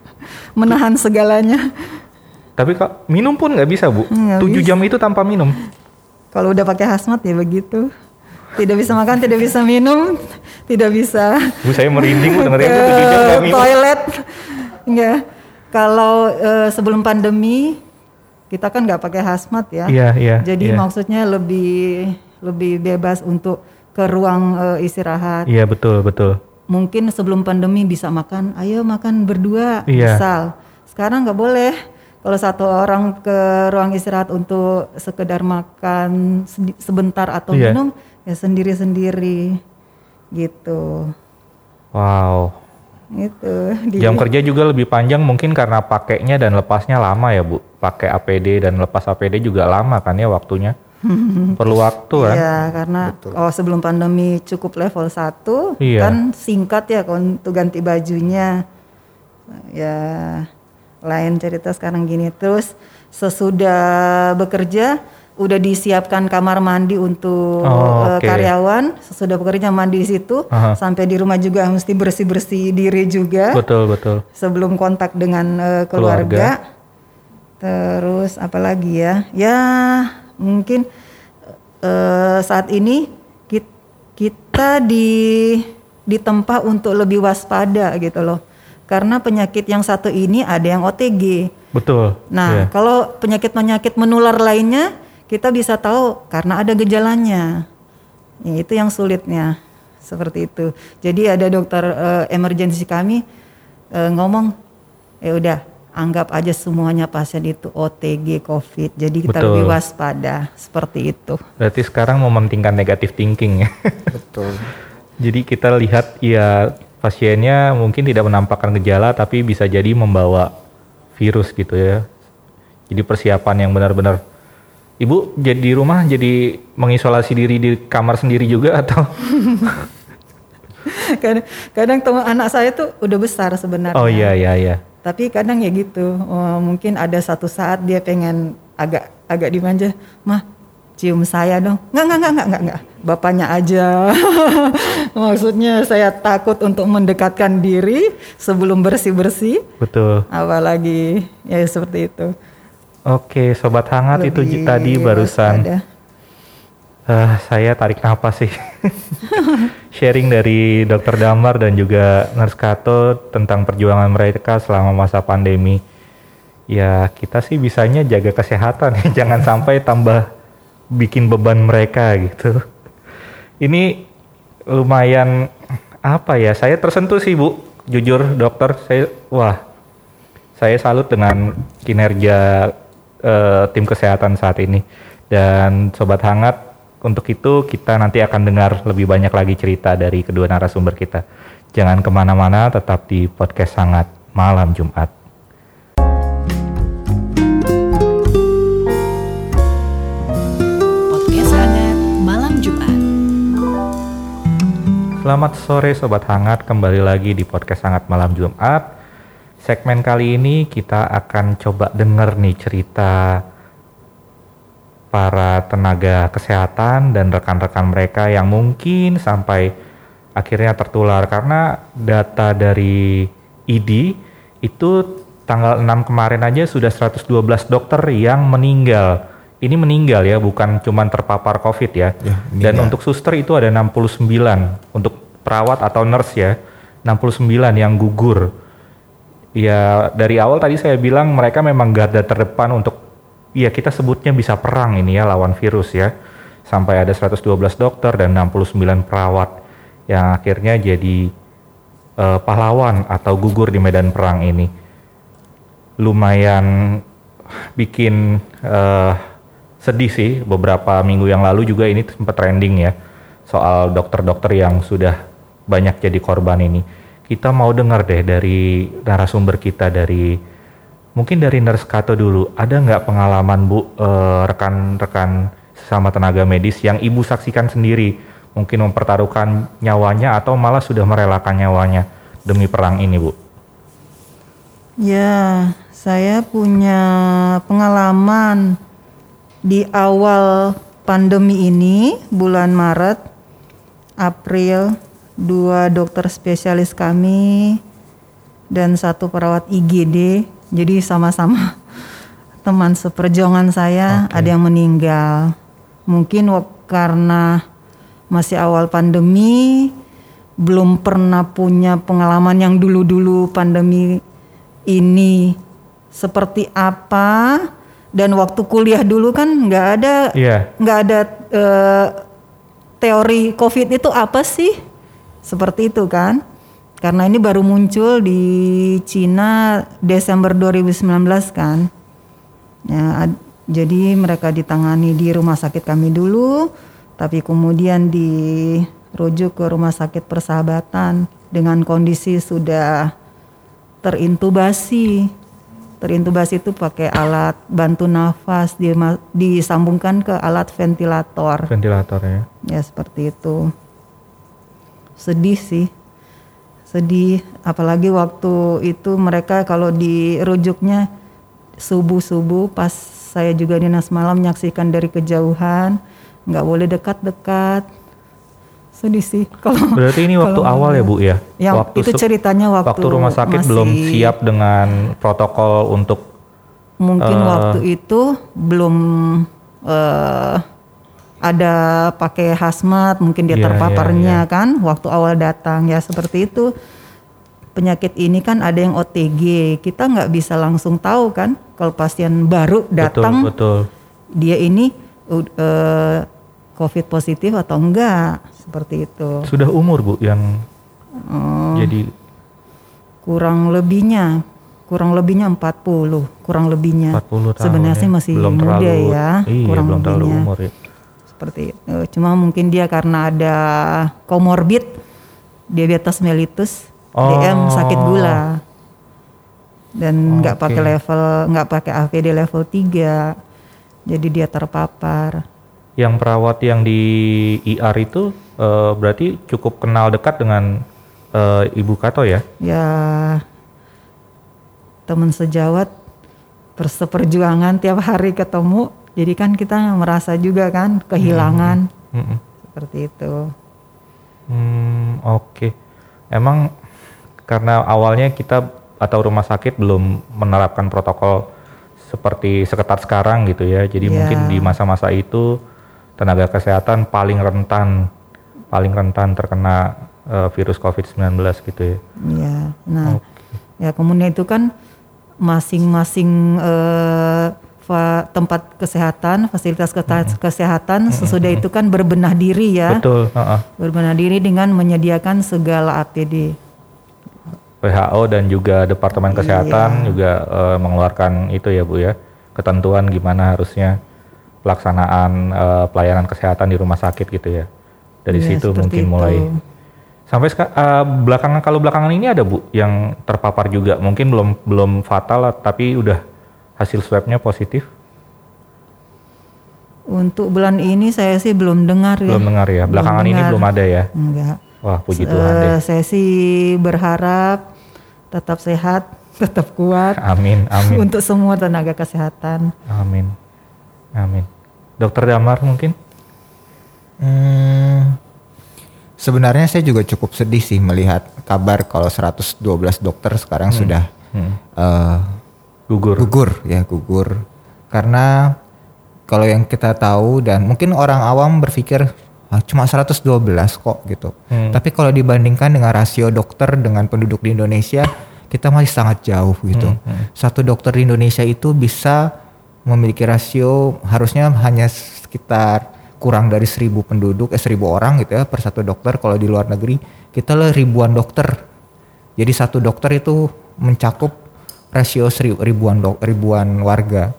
Menahan segalanya. Tapi kak minum pun nggak bisa bu? Nggak 7 bisa. jam itu tanpa minum? Kalau udah pakai hazmat ya begitu. Tidak bisa makan, tidak bisa minum, tidak bisa Bu saya merinding bu dengerin itu 7 jam nggak minum. toilet. Enggak. Kalau eh, sebelum pandemi kita kan nggak pakai hazmat ya. Iya, iya, Jadi iya. maksudnya lebih lebih bebas untuk ke ruang eh, istirahat. Iya betul betul. Mungkin sebelum pandemi bisa makan, ayo makan berdua, Iya. misal. Sekarang nggak boleh. Kalau satu orang ke ruang istirahat untuk sekedar makan sebentar atau Iya. minum, ya sendiri-sendiri, gitu. Wow. Gitu. Di- Jam kerja juga lebih panjang mungkin karena pakainya dan lepasnya lama ya bu. Pakai APD dan lepas APD juga lama kan ya waktunya. Perlu waktu kan? Iya, karena oh sebelum pandemi cukup level 1 Iya. kan singkat ya kalau untuk ganti bajunya. Ya lain cerita sekarang gini terus sesudah bekerja udah disiapkan kamar mandi untuk Oh, eh, oke. karyawan, sesudah bekerja mandi di situ, Aha. sampai di rumah juga mesti bersih-bersih diri juga Betul betul. sebelum kontak dengan eh, keluarga. Terus apalagi ya? Ya mungkin eh, saat ini kit- kita di ditempa untuk lebih waspada gitu loh. Karena penyakit yang satu ini ada yang OTG. Betul. Nah, Iya. kalau penyakit-penyakit menular lainnya kita bisa tahu karena ada gejalanya. Ya, itu yang sulitnya. Seperti itu. Jadi ada dokter eh, emergency kami eh, ngomong ya udah anggap aja semuanya pasien itu OTG COVID. Jadi kita Betul. lebih waspada seperti itu. Berarti sekarang mementingkan negative thinking ya. Betul. Jadi kita lihat ya pasiennya mungkin tidak menampakkan gejala tapi bisa jadi membawa virus gitu ya. Jadi persiapan yang benar-benar Ibu jadi di rumah jadi mengisolasi diri di kamar sendiri juga atau kadang, kadang teman anak saya tuh udah besar sebenarnya. Oh iya iya iya. Tapi kadang ya gitu, oh, mungkin ada satu saat dia pengen agak agak dimanja, mah cium saya dong. Nggak nggak nggak nggak nggak nggak, bapaknya aja. Maksudnya saya takut untuk mendekatkan diri sebelum bersih bersih, Betul. apalagi ya seperti itu. Oke, sobat hangat itu Lebih tadi barusan waspada. Eh, saya tarik nafas sih. Sharing dari Dokter Damar dan juga Nurse Kato tentang perjuangan mereka selama masa pandemi. Ya kita sih bisanya jaga kesehatan ya, jangan sampai tambah bikin beban mereka gitu. Ini lumayan apa ya? Saya tersentuh sih bu, jujur dokter. Saya wah, saya salut dengan kinerja eh, tim kesehatan saat ini. Dan sobat hangat, untuk itu kita nanti akan dengar lebih banyak lagi cerita dari kedua narasumber kita. Jangan ke mana-mana, tetap di podcast hangat malam Jumat. Podcast hangat malam Jumat. Selamat sore sobat hangat, kembali lagi di podcast hangat malam Jumat. Segmen kali ini kita akan coba denger nih cerita para tenaga kesehatan dan rekan-rekan mereka yang mungkin sampai akhirnya tertular karena data dari ID itu tanggal 6 kemarin aja sudah 112 dokter yang meninggal. Ini meninggal ya, bukan cuman terpapar COVID ya. Ya, Dan untuk suster itu ada 69 untuk perawat atau nurse ya. 69 yang gugur. Ya dari awal tadi saya bilang mereka memang garda terdepan untuk ya kita sebutnya bisa perang ini ya lawan virus ya. Sampai ada 112 dokter dan 69 perawat yang akhirnya jadi eh, pahlawan atau gugur di medan perang ini. Lumayan bikin eh, sedih sih beberapa minggu yang lalu juga ini sempat trending ya soal dokter-dokter yang sudah banyak jadi korban ini. Kita mau dengar deh dari narasumber kita dari mungkin dari Nurse Kato dulu. Ada nggak pengalaman Bu eh, rekan-rekan sesama tenaga medis yang Ibu saksikan sendiri mungkin mempertaruhkan nyawanya atau malah sudah merelakan nyawanya demi perang ini, Bu? Ya, saya punya pengalaman di awal pandemi ini, bulan Maret, April, dua dokter spesialis kami dan satu perawat IGD, jadi sama-sama teman seperjuangan saya Oke. ada yang meninggal. Mungkin karena masih awal pandemi, belum pernah punya pengalaman yang dulu-dulu pandemi ini seperti apa dan waktu kuliah dulu kan nggak ada Iya. nggak ada eh, teori COVID itu apa sih seperti itu kan karena ini baru muncul di Cina Desember 2019 kan ya ad- jadi mereka ditangani di rumah sakit kami dulu tapi kemudian dirujuk ke rumah sakit persahabatan dengan kondisi sudah terintubasi. Terintubasi itu pakai alat bantu nafas disambungkan ke alat ventilator. Ventilator ya. Ya seperti itu. Sedih sih. Sedih apalagi waktu itu mereka kalau dirujuknya subuh-subuh pas saya juga dinas malam menyaksikan dari kejauhan, nggak boleh dekat-dekat. Sedih sih kalau Berarti ini waktu kalau awal ya Bu ya? Yang waktu itu ceritanya waktu, waktu rumah sakit masih- belum siap dengan protokol untuk Mungkin Eh. waktu itu belum eh, ada pakai hazmat, mungkin dia Iya, terpaparnya iya, iya. kan waktu awal datang ya seperti itu. Penyakit ini kan ada yang OTG, kita nggak bisa langsung tahu kan kalau pasien baru datang betul betul. dia ini uh, COVID positif atau enggak seperti itu. Sudah umur Bu yang Oh. jadi kurang lebihnya kurang lebihnya 40 kurang lebihnya 40 tahun sebenarnya ya. sih masih belum muda terlalu, ya Iya, kurang belum terlalu lebihnya umur ya. Seperti itu cuma mungkin dia karena ada komorbid diabetes mellitus DM sakit Oh. gula dan nggak Oke. pakai level nggak pakai AVD level 3 jadi dia terpapar Yang perawat yang di IR itu eh, berarti cukup kenal dekat dengan eh, Ibu Kato ya? ya teman sejawat perseperjuangan tiap hari ketemu jadi kan kita merasa juga kan kehilangan Mm-mm. seperti itu Hmm, oke. Emang karena awalnya kita atau rumah sakit belum menerapkan protokol seperti seketat sekarang gitu ya. Jadi Iya. mungkin di masa-masa itu tenaga kesehatan paling rentan paling rentan terkena eh, virus COVID-19 gitu ya. ya nah ya kemudian itu kan masing-masing eh, tempat kesehatan fasilitas kesehatan sesudah itu kan berbenah diri ya Betul, heeh. berbenah diri dengan menyediakan segala APD WHO dan juga Departemen Kesehatan Iya. juga eh, mengeluarkan itu ya Bu ya, ketentuan gimana harusnya pelaksanaan eh, pelayanan kesehatan di rumah sakit gitu ya. Dari Iya, situ mungkin itu. mulai sampai eh, belakangan kalau belakangan ini ada Bu yang terpapar juga, mungkin belum belum fatal tapi udah hasil swabnya positif, untuk bulan ini saya sih belum dengar ya belum dengar ya. Belakangan ini dengar. belum ada ya. enggak Wah puji Tuhan deh. saya sih berharap tetap sehat, tetap kuat Amin, amin, untuk semua tenaga kesehatan. amin, amin. Dokter Damar mungkin? Hmm, sebenarnya saya juga cukup sedih sih melihat kabar kalau 112 dokter sekarang sudah Hmm. eh, Gugur. gugur ya gugur karena kalau yang kita tahu dan mungkin orang awam berpikir "Ah, cuma 112 kok gitu. Hmm. Tapi kalau dibandingkan dengan rasio dokter dengan penduduk di Indonesia kita masih sangat jauh gitu. Hmm, Satu dokter di Indonesia itu bisa memiliki rasio harusnya hanya sekitar kurang dari 1000 penduduk eh 1000 orang gitu ya per satu dokter kalau di luar negeri kita lah ribuan dokter. Jadi satu dokter itu mencakup rasio seri- ribuan dok, ribuan warga.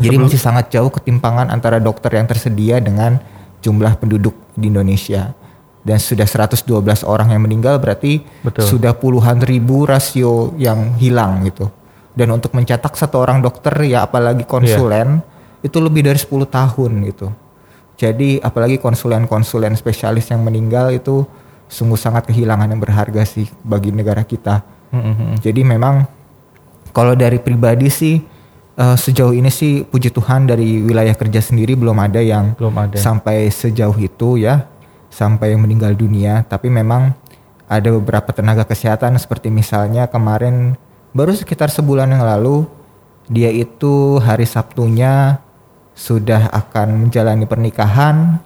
Jadi masih sangat jauh ketimpangan antara dokter yang tersedia dengan jumlah penduduk di Indonesia. dan sudah 112 orang yang meninggal berarti Betul. sudah puluhan ribu rasio yang hilang gitu. Dan untuk mencetak satu orang dokter ya apalagi konsulen itu lebih dari 10 tahun gitu. Jadi apalagi konsulen-konsulen spesialis yang meninggal itu sungguh sangat kehilangan yang berharga sih bagi negara kita. Jadi memang kalau dari pribadi sih eh, sejauh ini sih puji Tuhan dari wilayah kerja sendiri belum ada yang Belum ada. sampai sejauh itu ya sampai meninggal dunia tapi memang ada beberapa tenaga kesehatan seperti misalnya kemarin baru sekitar sebulan yang lalu dia itu hari Sabtunya sudah akan menjalani pernikahan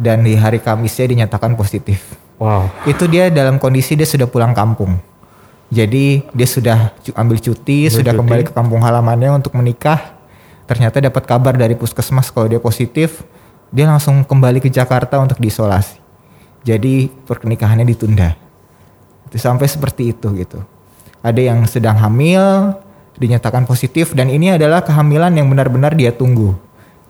dan di hari Kamisnya dinyatakan positif. Wow. Itu dia dalam kondisi dia sudah pulang kampung. Jadi dia sudah ambil cuti, sudah cuti. kembali ke kampung halamannya untuk menikah. Ternyata dapat kabar dari puskesmas kalau dia positif, dia langsung kembali ke Jakarta untuk diisolasi. Jadi pernikahannya ditunda. Itu sampai seperti itu gitu. Ada yang sedang hamil, dinyatakan positif dan ini adalah kehamilan yang benar-benar dia tunggu.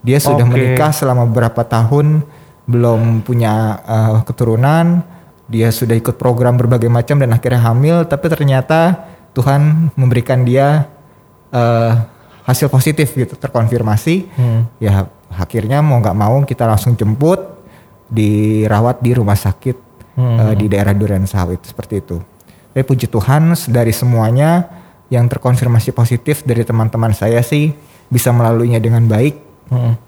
Dia sudah Oke. menikah selama beberapa tahun belum punya eh, keturunan, dia sudah ikut program berbagai macam dan akhirnya hamil, tapi ternyata Tuhan memberikan dia eh, hasil positif gitu, terkonfirmasi. Ya akhirnya mau nggak mau kita langsung jemput, dirawat di rumah sakit eh, di daerah Duren Sawit seperti itu. Tapi puji Tuhan dari semuanya yang terkonfirmasi positif dari teman-teman saya sih bisa melaluinya dengan baik.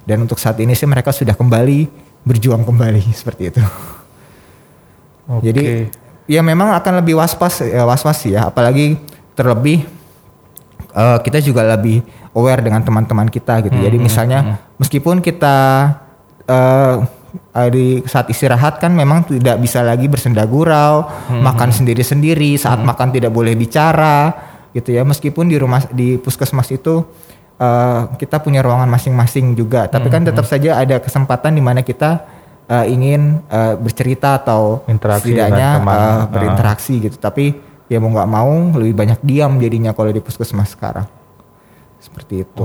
Dan untuk saat ini sih mereka sudah kembali berjuang kembali seperti itu. Oke. Jadi ya memang akan lebih waspas ya was-was sih ya, apalagi terlebih eh, kita juga lebih aware dengan teman-teman kita gitu. Jadi misalnya meskipun kita eh, di saat istirahat kan memang tidak bisa lagi bersenda gurau, makan sendiri-sendiri, saat makan tidak boleh bicara gitu ya. Meskipun di rumah di puskesmas itu eh, kita punya ruangan masing-masing juga, tapi kan tetap saja ada kesempatan di mana kita eh, ingin eh, bercerita atau Interaksi setidaknya Ah. berinteraksi gitu. Tapi ya mau nggak mau lebih banyak diam jadinya kalau di puskesmas sekarang. Seperti itu.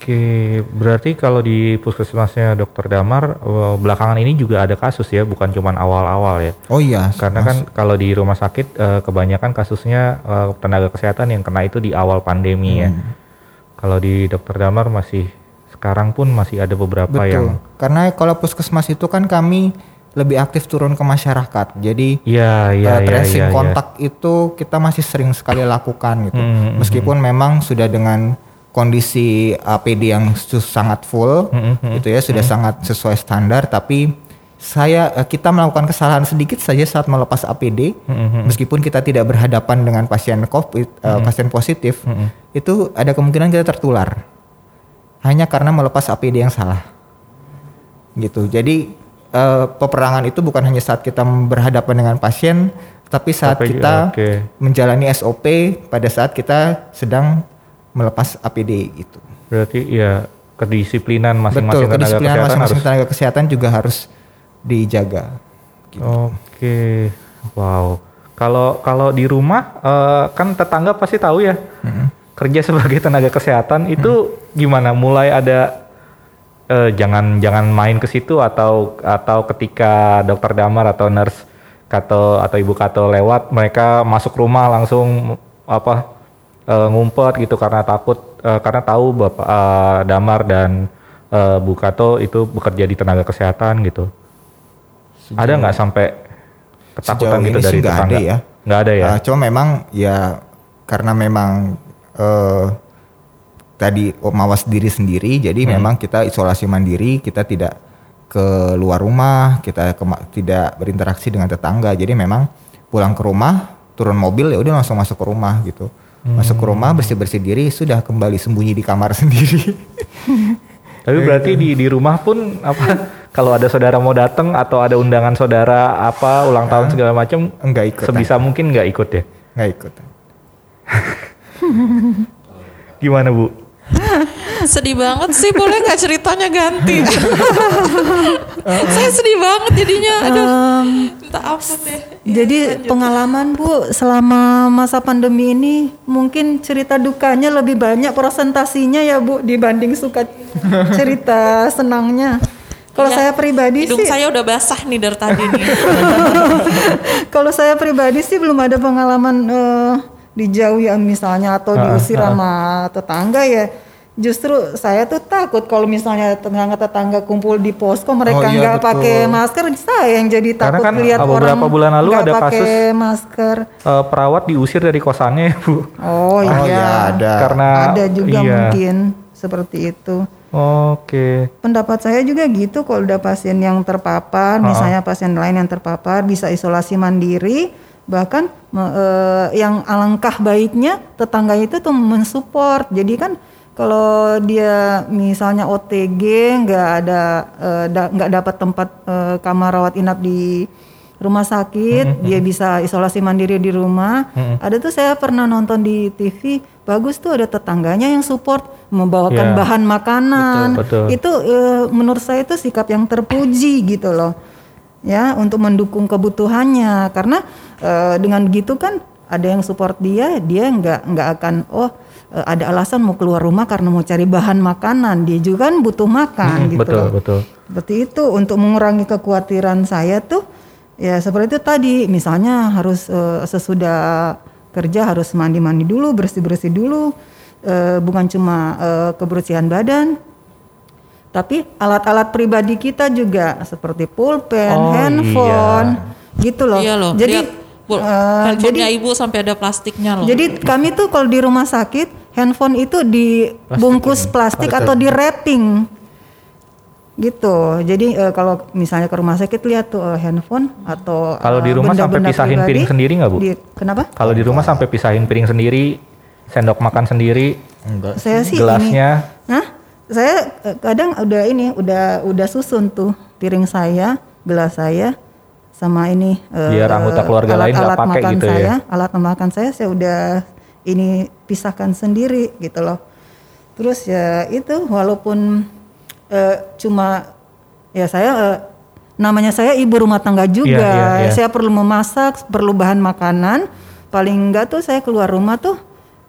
Oke, berarti kalau di puskesmasnya Dokter Damar belakangan ini juga ada kasus ya, bukan cuman awal-awal ya. Oh iya, Karena kan kalau di rumah sakit kebanyakan kasusnya tenaga kesehatan yang kena itu di awal pandemi ya. Hmm. Kalau di Dokter Damar masih sekarang pun masih ada beberapa betul. yang Karena kalau puskesmas itu kan kami lebih aktif turun ke masyarakat. Jadi iya, eh, iya, tracing iya, iya. kontak itu kita masih sering sekali lakukan gitu. Hmm, hmm, Meskipun memang sudah dengan kondisi APD yang sangat full, Hmm, hmm, gitu ya sudah sangat sesuai standar. Tapi saya eh, kita melakukan kesalahan sedikit saja saat melepas APD, Hmm, meskipun kita tidak berhadapan dengan pasien COVID, eh, pasien positif, Hmm, itu ada kemungkinan kita tertular hanya karena melepas APD yang salah gitu jadi eh, peperangan itu bukan hanya saat kita berhadapan dengan pasien tapi saat Tapi, kita oke. menjalani SOP pada saat kita sedang melepas APD gitu berarti ya kedisiplinan masing-masing betul tenaga kedisiplinan kesehatan masing-masing harus tenaga kesehatan juga harus dijaga gitu. Oke, wow. Kalau kalau di rumah eh, kan tetangga pasti tahu ya kerja sebagai tenaga kesehatan itu gimana? Mulai ada eh, jangan jangan main ke situ atau atau ketika dokter damar atau nurse Kato atau ibu Kato lewat mereka masuk rumah langsung apa eh, ngumpet gitu karena takut eh, karena tahu bapak eh, damar dan eh, Bu Kato itu bekerja di tenaga kesehatan gitu. Ada nggak sampai ketakutan Sejauh gitu dari tetangga? ada ya. Nggak ada ya. Uh, cuma memang ya karena memang eh tadi mawas diri sendiri, jadi Hmm. memang kita isolasi mandiri, kita tidak keluar rumah, kita kema- tidak berinteraksi dengan tetangga. Jadi memang pulang ke rumah, turun mobil ya udah langsung masuk ke rumah gitu. Masuk ke rumah bersih bersih diri, sudah kembali sembunyi di kamar sendiri. Tapi berarti di di rumah pun apa kalau ada saudara mau datang atau ada undangan saudara apa ulang tahun segala macam Enggak ikut. sebisa mungkin nggak ikut ya. Nggak ikut. Gimana Bu? Sedih banget sih, boleh nggak ceritanya ganti? Saya sedih banget jadinya. Aduh, minta ampun deh. Jadi pengalaman Bu selama masa pandemi ini mungkin cerita dukanya lebih banyak presentasinya ya Bu dibanding suka cerita senangnya. Kalau Iya. saya pribadi Hidung sih, saya udah basah nih dari tadi nih. kalau saya pribadi sih belum ada pengalaman eh, dijauhi ya, misalnya atau Ah, diusir sama tetangga ya. Justru saya tuh takut kalau misalnya tetangga-tetangga kumpul di posko mereka Oh, iya, nggak pakai masker, saya yang jadi Karena takut kan, lihat beberapa orang bulan lalu ada pakai kasus- masker. Eh, perawat diusir dari kosannya ya bu. Oh, Oh iya, iya ada. Karena ada juga iya. mungkin seperti itu. Oke. Pendapat saya juga gitu kalau udah pasien yang terpapar, misalnya pasien lain yang terpapar bisa isolasi mandiri, bahkan eh, yang alangkah baiknya tetangga itu tuh mensupport. Jadi kan kalau dia misalnya OTG nggak ada eh, da- nggak dapat tempat eh, kamar rawat inap di rumah sakit, dia bisa isolasi mandiri di rumah. Ada tuh saya pernah nonton di TV, bagus tuh ada tetangganya yang support membawakan Ya. bahan makanan. Betul, betul. Itu eh, menurut saya itu sikap yang terpuji gitu loh. Ya, untuk mendukung kebutuhannya karena eh, dengan gitu kan ada yang support dia, dia nggak nggak akan oh eh, ada alasan mau keluar rumah karena mau cari bahan makanan. Dia juga kan butuh makan Hmm, gitu. betul loh. betul. Seperti itu untuk mengurangi kekhawatiran saya tuh ya seperti itu tadi misalnya harus eh, sesudah kerja harus mandi-mandi dulu, bersih-bersih dulu eh, bukan cuma eh, kebersihan badan tapi alat-alat pribadi kita juga seperti pulpen, Oh, handphone gitu loh. iya loh. Jadi lihat, Bu, eh, handphonenya jadi ibu sampai ada plastiknya loh. jadi kami tuh kalau di rumah sakit handphone itu dibungkus plastik atau di wrapping gitu. Jadi eh, kalau misalnya ke rumah sakit lihat tuh eh, handphone atau Kalau di rumah sampai pisahin pribadi, piring sendiri nggak, Bu? di- kenapa? Kalau di rumah sampai pisahin piring sendiri, sendok makan sendiri, Enggak. Saya sih ini. gelasnya. Hah? Saya eh, kadang udah ini udah udah susun tuh piring saya, gelas saya sama ini eh, Biar anggota keluarga lain nggak alat-alat pakai makan gitu ya? saya, Alat makan saya saya udah ini pisahkan sendiri gitu loh. Terus ya itu walaupun eh, cuma ya saya eh, namanya saya ibu rumah tangga juga. Iya, iya, iya. Saya perlu memasak, perlu bahan makanan. Paling enggak tuh saya keluar rumah tuh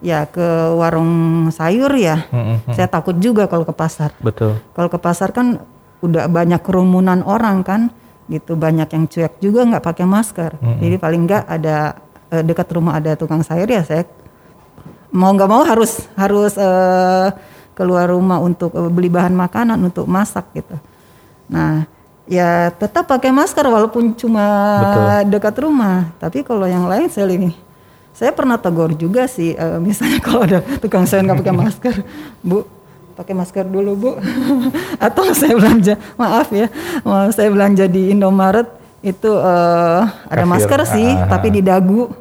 ya ke warung sayur ya. Mm-mm, Saya takut juga kalau ke pasar. Betul. Kalau ke pasar kan udah banyak kerumunan orang kan, gitu banyak yang cuek juga nggak pakai masker. Jadi paling nggak ada eh, dekat rumah ada tukang sayur ya saya mau nggak mau harus harus eh, keluar rumah untuk eh, beli bahan makanan untuk masak gitu. Nah ya tetap pakai masker walaupun cuma dekat rumah. Tapi kalau yang lain saya ini saya pernah tegur juga sih eh, misalnya kalau ada tukang sayur nggak pakai masker, bu pakai masker dulu bu atau saya belanja maaf ya saya belanja di Indomaret itu eh, ada Kasir. masker sih Ah, ah, tapi di dagu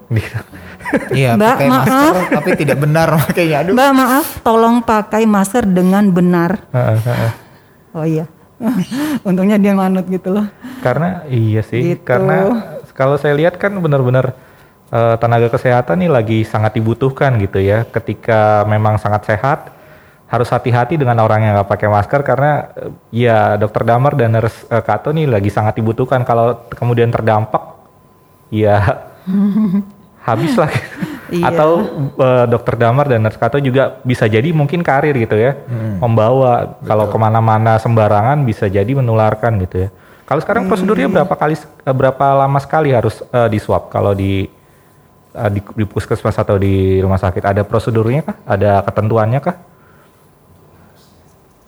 Iya, Mbak, pakai maaf. masker tapi tidak benar makanya. Aduh. Mbak maaf tolong pakai masker dengan benar Heeh, heeh. oh iya untungnya dia manut gitu loh Karena iya sih, Gitu. karena kalau saya lihat kan benar-benar eh, tenaga kesehatan nih lagi sangat dibutuhkan gitu ya. Ketika memang sangat sehat, harus hati-hati dengan orang yang nggak pakai masker karena eh, ya dokter Damar dan nurse eh, Kato nih lagi sangat dibutuhkan. Kalau kemudian terdampak, ya habis lah. Iya. Atau eh, dokter Damar dan nurse Kato juga bisa jadi mungkin karir gitu ya, membawa kalau ke mana-mana sembarangan bisa jadi menularkan gitu ya. Kalau sekarang prosedurnya berapa kali, berapa lama sekali harus eh, di swab kalau di, di di puskesmas atau di rumah sakit? Ada prosedurnya kah? Ada ketentuannya kah?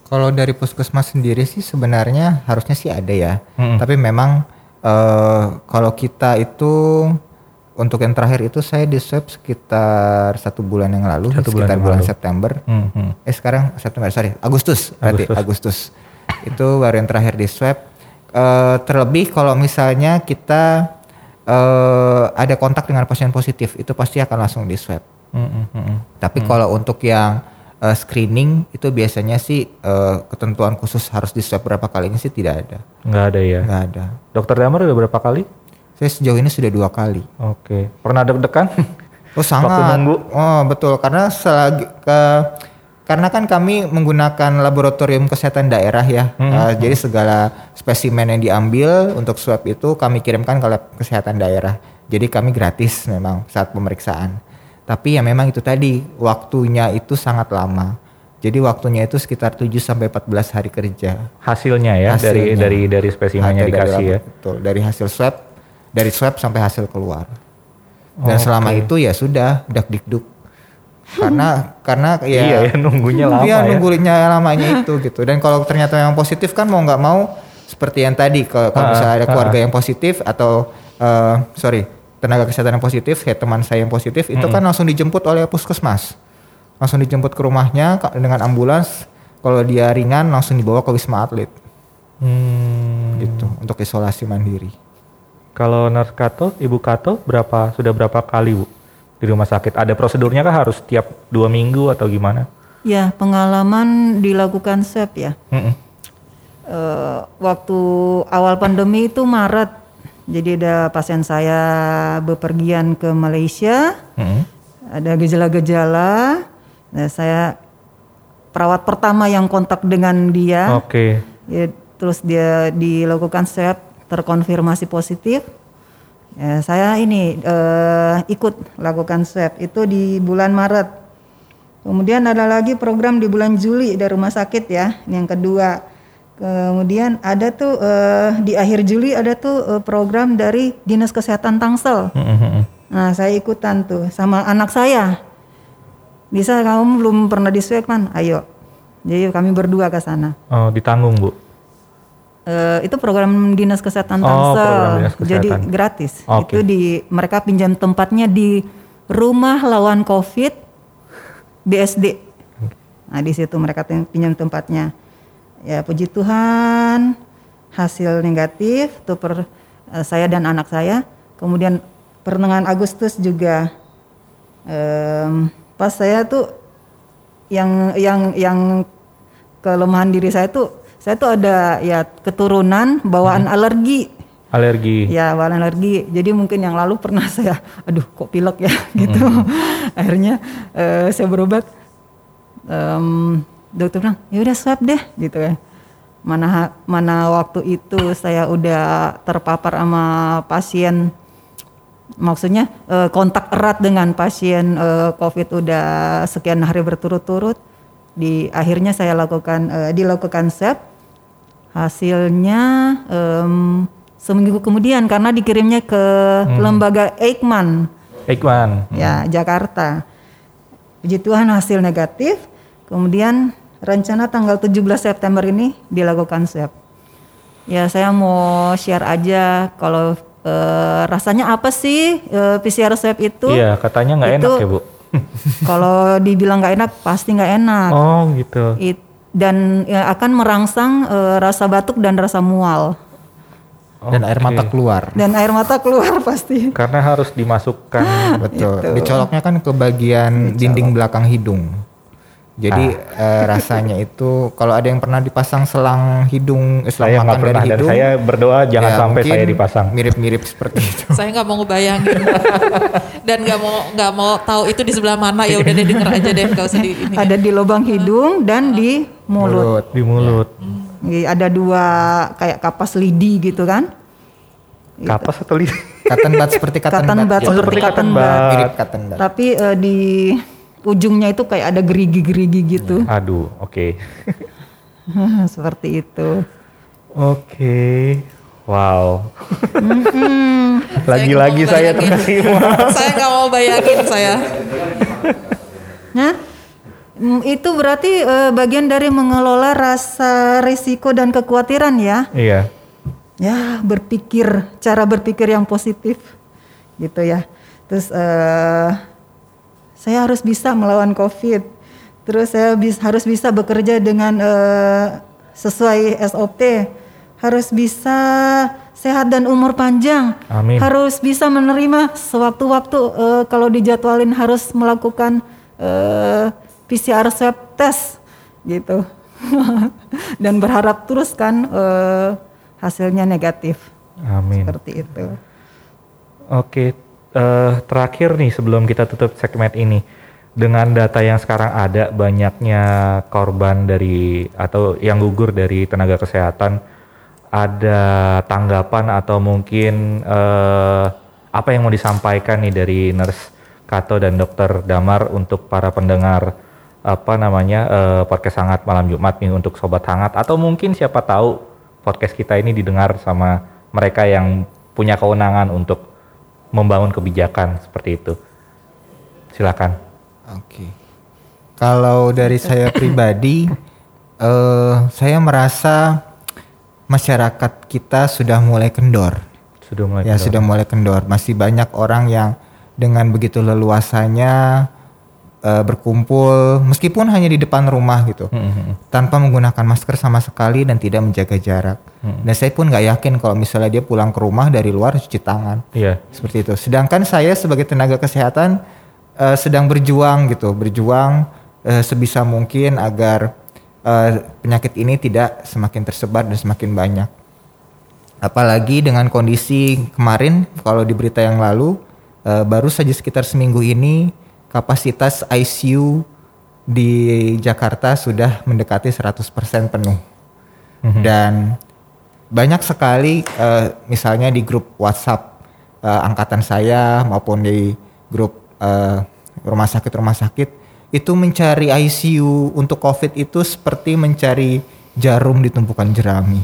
Kalau dari puskesmas sendiri sih sebenarnya harusnya sih ada ya. Mm-mm. Tapi memang eh, kalau kita itu untuk yang terakhir itu saya di swab sekitar satu bulan yang lalu, Satu bulan sekitar bulan lalu. September. Hmm, hmm. Eh sekarang September, sorry Agustus, berarti Agustus. itu baru yang terakhir di swab. Eh, terlebih kalau misalnya kita eh, ada kontak dengan pasien positif, itu pasti akan langsung di swab. Hmm, hmm. Tapi kalau untuk yang eh, screening itu biasanya sih eh, ketentuan khusus harus di swab berapa kali ini sih tidak ada, Nggak ada ya. nggak ada. Dokter Damar udah berapa kali? Saya sejauh ini sudah dua kali. Oke. Pernah deg-degan? Oh sangat. Waktu nunggu? Oh betul karena selagi ke karena kan kami menggunakan laboratorium kesehatan daerah ya. Hmm. Eh, jadi segala spesimen yang diambil untuk swab itu kami kirimkan ke lab kesehatan daerah. Jadi kami gratis memang saat pemeriksaan. Tapi ya memang itu tadi waktunya itu sangat lama. Jadi waktunya itu sekitar 7 sampai 14 hari kerja. Hasilnya ya dari Hasilnya. dari dari spesimennya Ada dari dikasih ya. Betul, dari hasil swab, dari swab sampai hasil keluar. Dan selama itu ya sudah dak dikduk. Karena karena ya Iya ya nunggunya lama Iya ya. nunggunya lamanya itu gitu. Dan kalau ternyata yang positif kan mau nggak mau seperti yang tadi kalau Ah, misalnya ada ah, keluarga yang positif atau eh, sorry tenaga kesehatan yang positif, kayak teman saya yang positif itu kan langsung dijemput oleh puskesmas, langsung dijemput ke rumahnya dengan ambulans. Kalau dia ringan langsung dibawa ke wisma atlet Hmm, gitu untuk isolasi mandiri. Kalau nurse Kato, Ibu Kato berapa sudah berapa kali Bu di rumah sakit? Ada prosedurnya kah harus tiap dua minggu atau gimana? Ya, pengalaman dilakukan swab ya. Mm-mm. Eh, waktu awal pandemi itu Maret. Jadi ada pasien saya bepergian ke Malaysia, Mm-mm. ada gejala-gejala. Nah, saya perawat pertama yang kontak dengan dia. Oke. Ya, terus dia dilakukan swab terkonfirmasi positif. Ya, saya ini eh, ikut lakukan swab itu di bulan Maret. Kemudian ada lagi program di bulan Juli dari rumah sakit ya, ini yang kedua. Kemudian ada tuh eh, di akhir Juli ada tuh eh, program dari Dinas Kesehatan Tangsel. Mm-mm. Nah, saya ikutan tuh sama anak saya. Bisa kamu belum pernah di swab kan? Ayo. Jadi kami berdua ke sana. Oh ditanggung Bu. Eh, itu program dinas kesehatan Oh, Tangsel, program dinas jadi kesehatan. gratis. Oke. Itu di mereka pinjam tempatnya di rumah lawan COVID BSD. Nah di situ mereka pinjam tempatnya. Ya puji Tuhan hasil negatif tuh per eh, saya dan anak saya. Kemudian pertengahan Agustus juga em, pas saya tuh yang yang yang kelemahan diri saya tuh saya tuh ada ya keturunan bawaan alergi. Alergi. ya bawaan alergi. Jadi mungkin yang lalu pernah saya aduh kok pilek ya gitu. Akhirnya eh, saya berobat. Em, dokter bilang ya udah swab deh gitu ya. Mana mana waktu itu saya udah terpapar sama pasien maksudnya eh, kontak erat dengan pasien eh, COVID udah sekian hari berturut-turut. Di akhirnya saya lakukan dilakukan swab. Hasilnya em, seminggu kemudian karena dikirimnya ke lembaga Eijkman Eikman. ya Jakarta. Puji Tuhan hasil negatif. Kemudian rencana tanggal 17 September ini dilakukan swab. Ya saya mau share aja kalau eh, rasanya apa sih eh, PCR swab itu? Iya katanya nggak enak Itu- ya Bu. Kalau dibilang nggak enak pasti nggak enak. Oh gitu. It- dan ya, akan merangsang eh, rasa batuk dan rasa mual Dan air mata keluar. dan air mata keluar pasti. Karena harus dimasukkan. Betul. Dicoloknya kan ke bagian dinding belakang hidung. Jadi eh, rasanya itu kalau ada yang pernah dipasang selang hidung, eh, selang saya makan dari pernah dan hidung, saya berdoa jangan ya sampai saya dipasang. Mirip-mirip seperti itu. Saya nggak mau ngebayangin dan nggak mau nggak mau tahu itu di sebelah mana ya udah deh denger aja deh nggak usah di ini. Ada di lubang hidung dan di mulut. Di mulut. Iya, Ada dua kayak kapas lidi gitu kan? Kapas atau lidi? Cotton bud seperti cotton, Cotton bud. bud ya. seperti cotton bud. Mirip cotton bud. Tapi eh, di ujungnya itu kayak ada gerigi-gerigi gitu. Aduh, oke. Seperti itu. Oke. Wow. Lagi-lagi saya nggak mau terkesima. saya nggak mau bayangin saya. Nah, mm, itu berarti eh, bagian dari mengelola rasa risiko dan kekhawatiran ya. Iya. Ya, berpikir cara berpikir yang positif gitu ya. Terus eh, saya harus bisa melawan COVID. Terus saya bis- harus bisa bekerja dengan eh, sesuai SOP. Harus bisa sehat dan umur panjang. Amin. Harus bisa menerima sewaktu-waktu eh, kalau dijadwalin harus melakukan eh, PCR swab test gitu. dan berharap terus kan eh, hasilnya negatif Amin. seperti itu. Oke, eh, terakhir nih sebelum kita tutup segmen ini, dengan data yang sekarang ada banyaknya korban dari atau yang gugur dari tenaga kesehatan, ada tanggapan atau mungkin eh, apa yang mau disampaikan nih dari nurse Kato dan dokter Damar untuk para pendengar apa namanya eh, podcast hangat malam Jumat nih untuk sobat hangat. Atau mungkin siapa tahu podcast kita ini didengar sama mereka yang punya kewenangan untuk membangun kebijakan seperti itu. Silakan. Oke. Kalau dari saya pribadi, eh, saya merasa masyarakat kita sudah mulai kendor. Sudah mulai Ya kendor. sudah mulai kendor. Masih banyak orang yang dengan begitu leluasanya eh, berkumpul, meskipun hanya di depan rumah gitu, Hmm, hmm, hmm. tanpa menggunakan masker sama sekali dan tidak menjaga jarak. Hmm. Dan saya pun nggak yakin kalau misalnya dia pulang ke rumah dari luar cuci tangan Iya. seperti itu. Sedangkan saya sebagai tenaga kesehatan eh, sedang berjuang gitu, berjuang eh, sebisa mungkin agar eh, penyakit ini tidak semakin tersebar dan semakin banyak. Apalagi dengan kondisi kemarin, kalau di berita yang lalu, eh, baru saja sekitar seminggu ini kapasitas ICU di Jakarta sudah mendekati 100% penuh. Dan banyak sekali eh, misalnya di grup WhatsApp eh, angkatan saya maupun di grup eh, rumah sakit rumah sakit itu mencari ICU untuk COVID itu seperti mencari jarum di tumpukan jerami.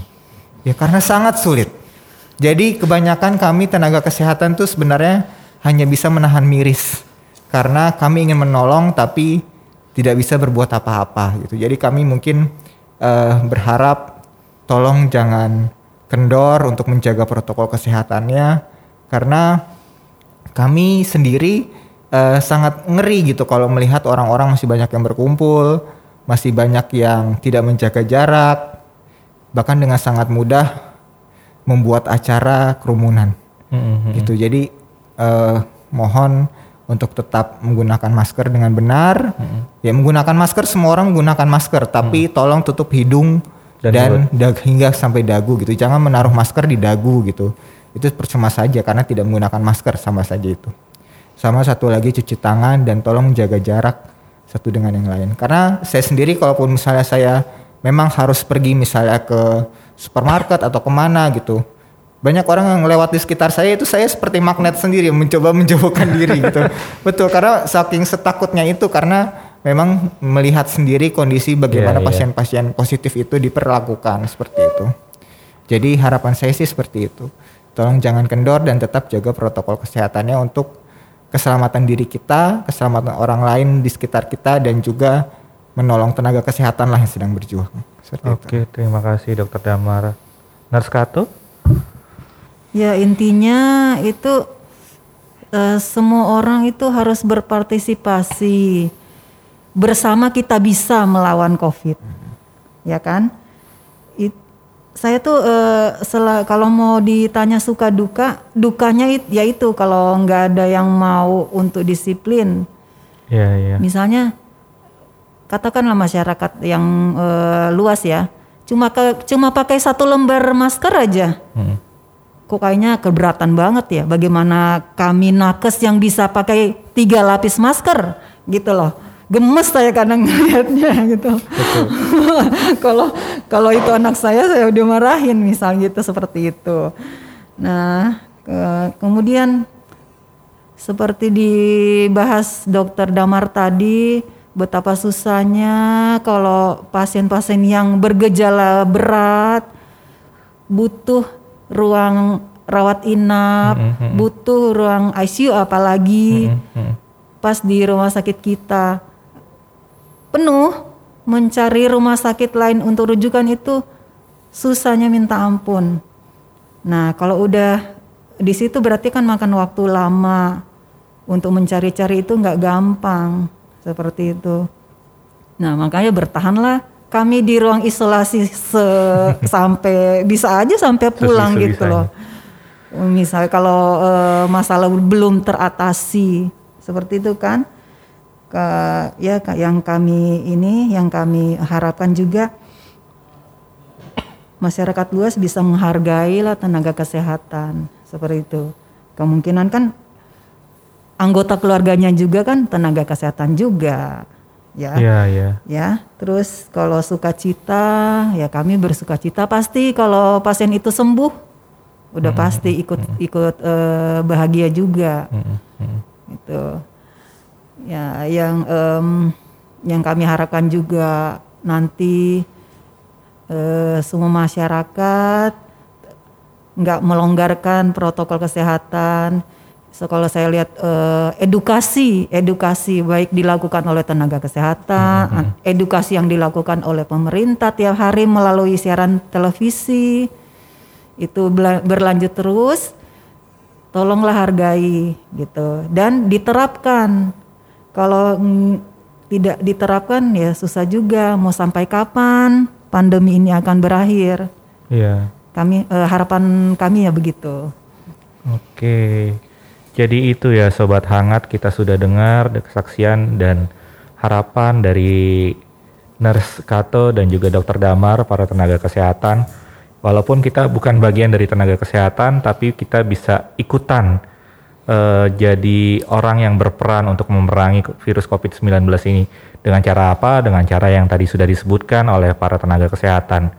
Ya karena sangat sulit. Jadi kebanyakan kami tenaga kesehatan tuh sebenarnya hanya bisa menahan miris karena kami ingin menolong tapi tidak bisa berbuat apa-apa gitu. Jadi kami mungkin eh, berharap tolong jangan kendor untuk menjaga protokol kesehatannya karena kami sendiri eh, sangat ngeri gitu kalau melihat orang-orang masih banyak yang berkumpul, masih banyak yang tidak menjaga jarak, bahkan dengan sangat mudah membuat acara kerumunan Hmm, hmm, gitu. Jadi eh, mohon untuk tetap menggunakan masker dengan benar. Ya menggunakan masker semua orang menggunakan masker, tapi tolong tutup hidung Dan dan, dag- hingga sampai dagu gitu. Jangan menaruh masker di dagu gitu. Itu percuma saja karena tidak menggunakan masker sama saja itu. Sama satu lagi cuci tangan dan tolong jaga jarak satu dengan yang lain. Karena saya sendiri kalaupun misalnya saya memang harus pergi misalnya ke supermarket atau ke mana gitu, banyak orang yang lewat di sekitar saya itu saya seperti magnet sendiri mencoba menjauhkan diri gitu betul karena saking setakutnya itu karena memang melihat sendiri kondisi bagaimana Iya, iya. pasien-pasien positif itu diperlakukan seperti itu jadi harapan saya sih seperti itu tolong jangan kendor dan tetap jaga protokol kesehatannya untuk keselamatan diri kita keselamatan orang lain di sekitar kita dan juga menolong tenaga kesehatan lah yang sedang berjuang seperti itu Oke, terima kasih Dokter Damar. Nurse Kato? Ya intinya itu eh, semua orang itu harus berpartisipasi bersama kita bisa melawan COVID, ya kan? It- saya tuh eh, sela- kalau mau ditanya suka duka, dukanya it- ya itu kalau nggak ada yang mau untuk disiplin, Iya, iya. misalnya katakanlah masyarakat yang eh, luas ya, cuma ke- cuma pakai satu lembar masker aja Hmm. Kok kayaknya keberatan banget ya bagaimana kami nakes yang bisa pakai tiga lapis masker gitu loh. Gemes saya kadang ngeliatnya gitu. Kalau kalau itu anak saya saya udah marahin misal gitu seperti itu. Nah ke- kemudian seperti dibahas dokter Damar tadi betapa susahnya kalau pasien-pasien yang bergejala berat butuh ruang rawat inap, butuh ruang ICU apalagi. Pas di rumah sakit kita penuh mencari rumah sakit lain untuk rujukan itu susahnya minta ampun. Nah, kalau udah di situ berarti kan makan waktu lama. Untuk mencari-cari itu nggak gampang seperti itu. Nah, makanya bertahanlah kami di ruang isolasi se- sampai bisa aja sampai pulang gitu Sesusah-bisanya. loh. Misalnya kalau eh, masalah belum teratasi seperti itu kan, ke, ya yang kami ini yang kami harapkan juga masyarakat luas bisa menghargai lah tenaga kesehatan seperti itu. Kemungkinan kan anggota keluarganya juga kan tenaga kesehatan juga, ya Iya, iya. ya. Terus kalau sukacita, ya kami bersukacita pasti kalau pasien itu sembuh, udah pasti ikut ikut eh, bahagia juga. Hmm, hmm. Itu. Ya, yang em, yang kami harapkan juga nanti eh, semua masyarakat nggak melonggarkan protokol kesehatan. So, kalau saya lihat eh, edukasi, edukasi baik dilakukan oleh tenaga kesehatan, edukasi yang dilakukan oleh pemerintah tiap hari melalui siaran televisi itu berlanjut terus. Tolonglah hargai gitu dan diterapkan. Kalau mm, tidak diterapkan ya susah juga mau sampai kapan pandemi ini akan berakhir. Iya. Kami eh, harapan kami ya begitu. Oke. Jadi itu ya sobat hangat kita sudah dengar kesaksian dan harapan dari Nurse Kato dan juga Dokter Damar para tenaga kesehatan. Walaupun kita bukan bagian dari tenaga kesehatan tapi kita bisa ikutan eh, jadi orang yang berperan untuk memerangi virus COVID-19 ini dengan cara apa? Dengan cara yang tadi sudah disebutkan oleh para tenaga kesehatan.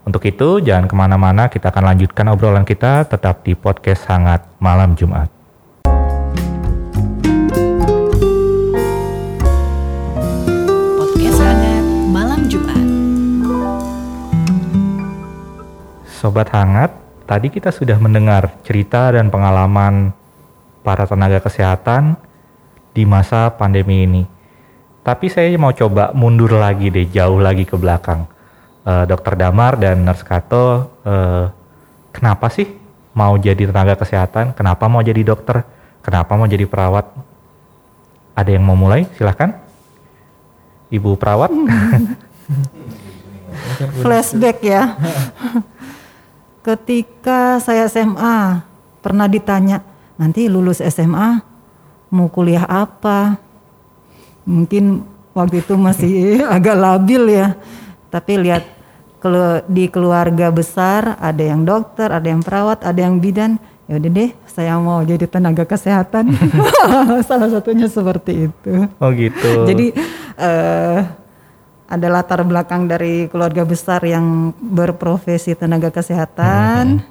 Untuk itu, jangan ke mana-mana, kita akan lanjutkan obrolan kita tetap di podcast Hangat Malam Jumat. Sobat Hangat, tadi kita sudah mendengar cerita dan pengalaman para tenaga kesehatan di masa pandemi ini. Tapi saya mau coba mundur lagi deh, jauh lagi ke belakang. Eh, Dokter Damar dan Nurse Kato, eh, kenapa sih mau jadi tenaga kesehatan? Kenapa mau jadi dokter? Kenapa mau jadi perawat? Ada yang mau mulai? Silahkan. Ibu perawat. Flashback ya. Ketika saya SMA pernah ditanya nanti lulus SMA mau kuliah apa? Mungkin waktu itu masih agak labil ya. Tapi lihat kelu- di keluarga besar ada yang dokter, ada yang perawat, ada yang bidan. Ya udah deh, saya mau jadi tenaga kesehatan. Salah satunya seperti itu. oh gitu. Jadi eh, ada latar belakang dari keluarga besar yang berprofesi tenaga kesehatan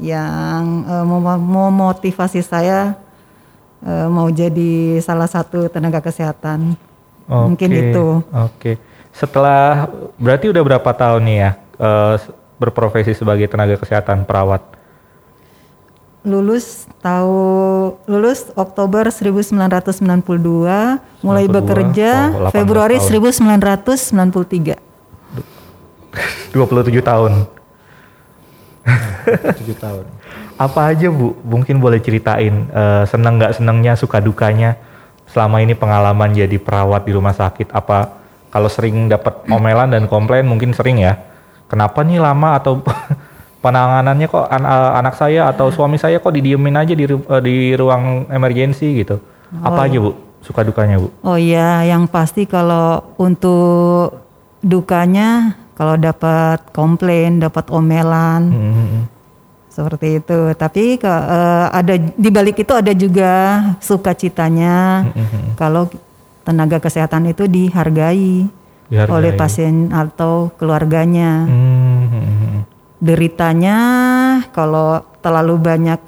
yang eh, mem- memotivasi saya eh, mau jadi salah satu tenaga kesehatan. Mungkin Oke, itu. Oke. Setelah berarti udah berapa tahun nih ya eh, berprofesi sebagai tenaga kesehatan perawat? Lulus tahu lulus Oktober 1992, mulai 92, bekerja oh, 18 Februari tahun. 1993. 27 tahun. 7 tahun. Apa aja Bu? Mungkin boleh ceritain eh, seneng nggak senengnya, suka dukanya selama ini pengalaman jadi perawat di rumah sakit. Apa kalau sering dapat omelan dan komplain mungkin sering ya. Kenapa nih lama atau penanganannya kok an- eh, anak saya atau suami saya kok didiemin aja di ru- eh, di ruang emergensi gitu. Apa aja Bu? Suka dukanya Bu? Oh iya, yang pasti kalau untuk dukanya kalau dapat komplain, dapat omelan Hmm. seperti itu. Tapi ke, eh, ada di balik itu ada juga sukacitanya kalau tenaga kesehatan itu dihargai, Dihargai. oleh pasien atau keluarganya. Hmm. Deritanya kalau terlalu banyak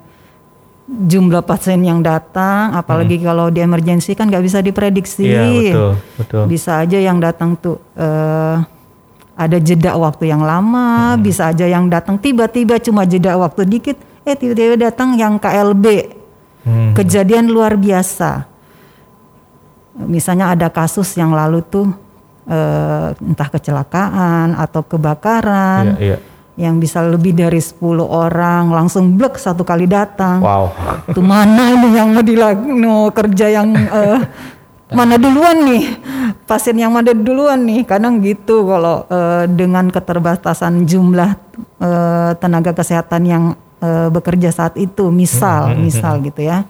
jumlah pasien yang datang, apalagi kalau di emergensi kan nggak bisa diprediksi. Iya betul betul. Bisa aja yang datang tuh eh, ada jeda waktu yang lama, Hmm. bisa aja yang datang tiba-tiba cuma jeda waktu dikit, eh tiba-tiba datang yang KLB. Hmm. Kejadian luar biasa. Misalnya ada kasus yang lalu tuh eh, entah kecelakaan atau kebakaran Iya iya. Yang bisa lebih dari 10 orang langsung blek satu kali datang. Wow. Itu mana ini yang mau dilag- mau kerja yang eh, mana duluan nih? Pasien yang mana duluan nih? Kadang gitu kalau eh, dengan keterbatasan jumlah eh, tenaga kesehatan yang eh, bekerja saat itu, misal, misal gitu ya.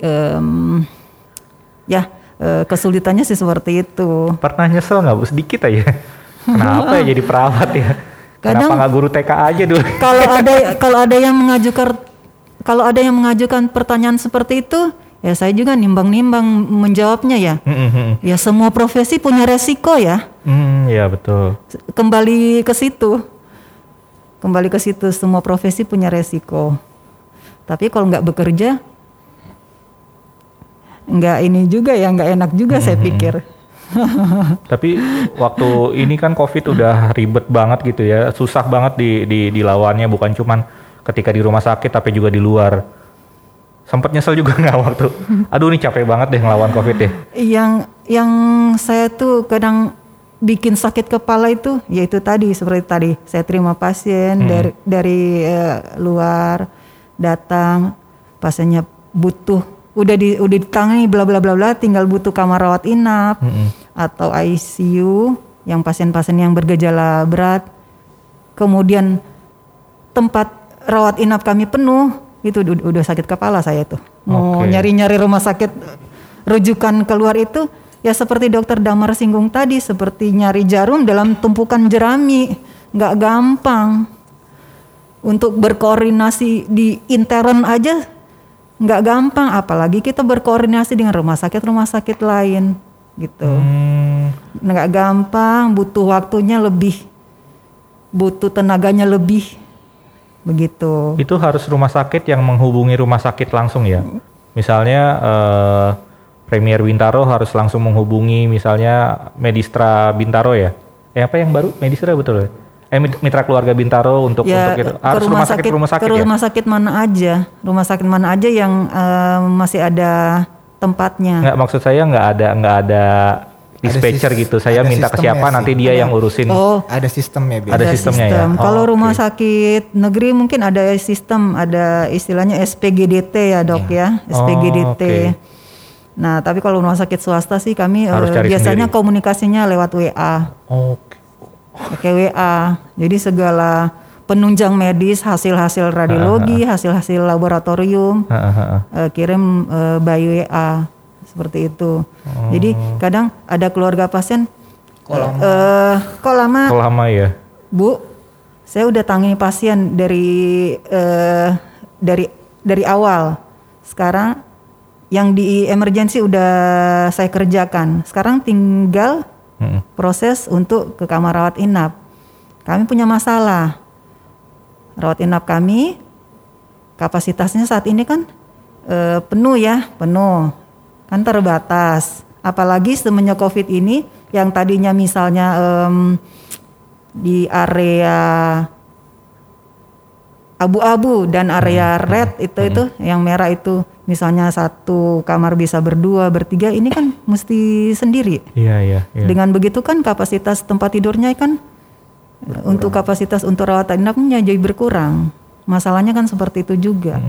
Em, ya eh, kesulitannya sih seperti itu. Pernah nyesel nggak bu sedikit aja? Kenapa ya jadi perawat ya? Kenapa Kadang- nggak guru TK aja dulu? kalau ada kalau ada yang mengajukan kalau ada yang mengajukan pertanyaan seperti itu ya saya juga nimbang-nimbang menjawabnya ya ya semua profesi punya resiko ya hmm, ya betul. kembali ke situ kembali ke situ semua profesi punya resiko tapi kalau nggak bekerja nggak ini juga ya nggak enak juga saya pikir. Tapi waktu ini kan COVID udah ribet banget gitu ya, susah banget di, di dilawannya. Bukan cuman ketika di rumah sakit tapi juga di luar. Sempet nyesel juga nggak waktu? Aduh ini capek banget deh ngelawan COVID deh. Yang yang saya tuh kadang bikin sakit kepala itu yaitu tadi seperti tadi. Saya terima pasien dari dari eh, luar datang pasiennya butuh. Udah di udah ditangani bla bla bla bla tinggal butuh kamar rawat inap atau ICU yang pasien-pasien yang bergejala berat. Kemudian tempat rawat inap kami penuh itu udah, udah sakit kepala saya tuh. Mau Oke. nyari-nyari rumah sakit rujukan keluar itu ya seperti dokter Damar singgung tadi seperti nyari jarum dalam tumpukan jerami. Nggak gampang. Untuk berkoordinasi di intern aja nggak gampang. Apalagi kita berkoordinasi dengan rumah sakit rumah sakit lain gitu Hmm, nggak gampang butuh waktunya lebih butuh tenaganya lebih begitu itu harus rumah sakit yang menghubungi rumah sakit langsung ya. Misalnya eh, Premier Bintaro harus langsung menghubungi misalnya Medistra Bintaro ya. Eh apa yang baru? Medistra betul ya? Eh mit- mitra keluarga Bintaro untuk ya untuk itu. ke Harus rumah sakit rumah sakit ke ya. rumah sakit mana aja rumah sakit mana aja yang eh, masih ada tempatnya Nggak maksud saya nggak ada nggak ada dispatcher sis- gitu. Saya ada minta ke siapa sih. nanti dia yang urusin. oh Ada sistemnya biar. Ada sistemnya ya? Oh, Kalau oke. rumah sakit negeri mungkin ada sistem, ada istilahnya SPGDT ya dok ya, SPGDT. Oh, oke. Nah tapi kalau rumah sakit swasta sih kami Harus cari biasanya sendiri. komunikasinya lewat WA, Oke. pakai WA. Jadi segala penunjang medis, hasil-hasil radiologi, hasil-hasil laboratorium eh, kirim eh, by WA seperti itu. Jadi kadang ada keluarga pasien, eh, kok lama Kok lama ya? Bu, saya udah tangani pasien dari eh, dari dari awal. Sekarang yang di emergency udah saya kerjakan. Sekarang tinggal Mm-mm. proses untuk ke kamar rawat inap. Kami punya masalah. Rawat inap kami kapasitasnya saat ini kan eh, penuh ya, penuh. Kan terbatas. Apalagi semenjak Covid ini yang tadinya misalnya em, di area abu-abu dan area red itu itu yang merah itu misalnya satu kamar bisa berdua bertiga ini kan mesti sendiri Iya iya. iya. dengan begitu kan kapasitas tempat tidurnya kan eh, untuk kapasitas untuk rawatan inapnya jadi berkurang. Masalahnya kan seperti itu juga.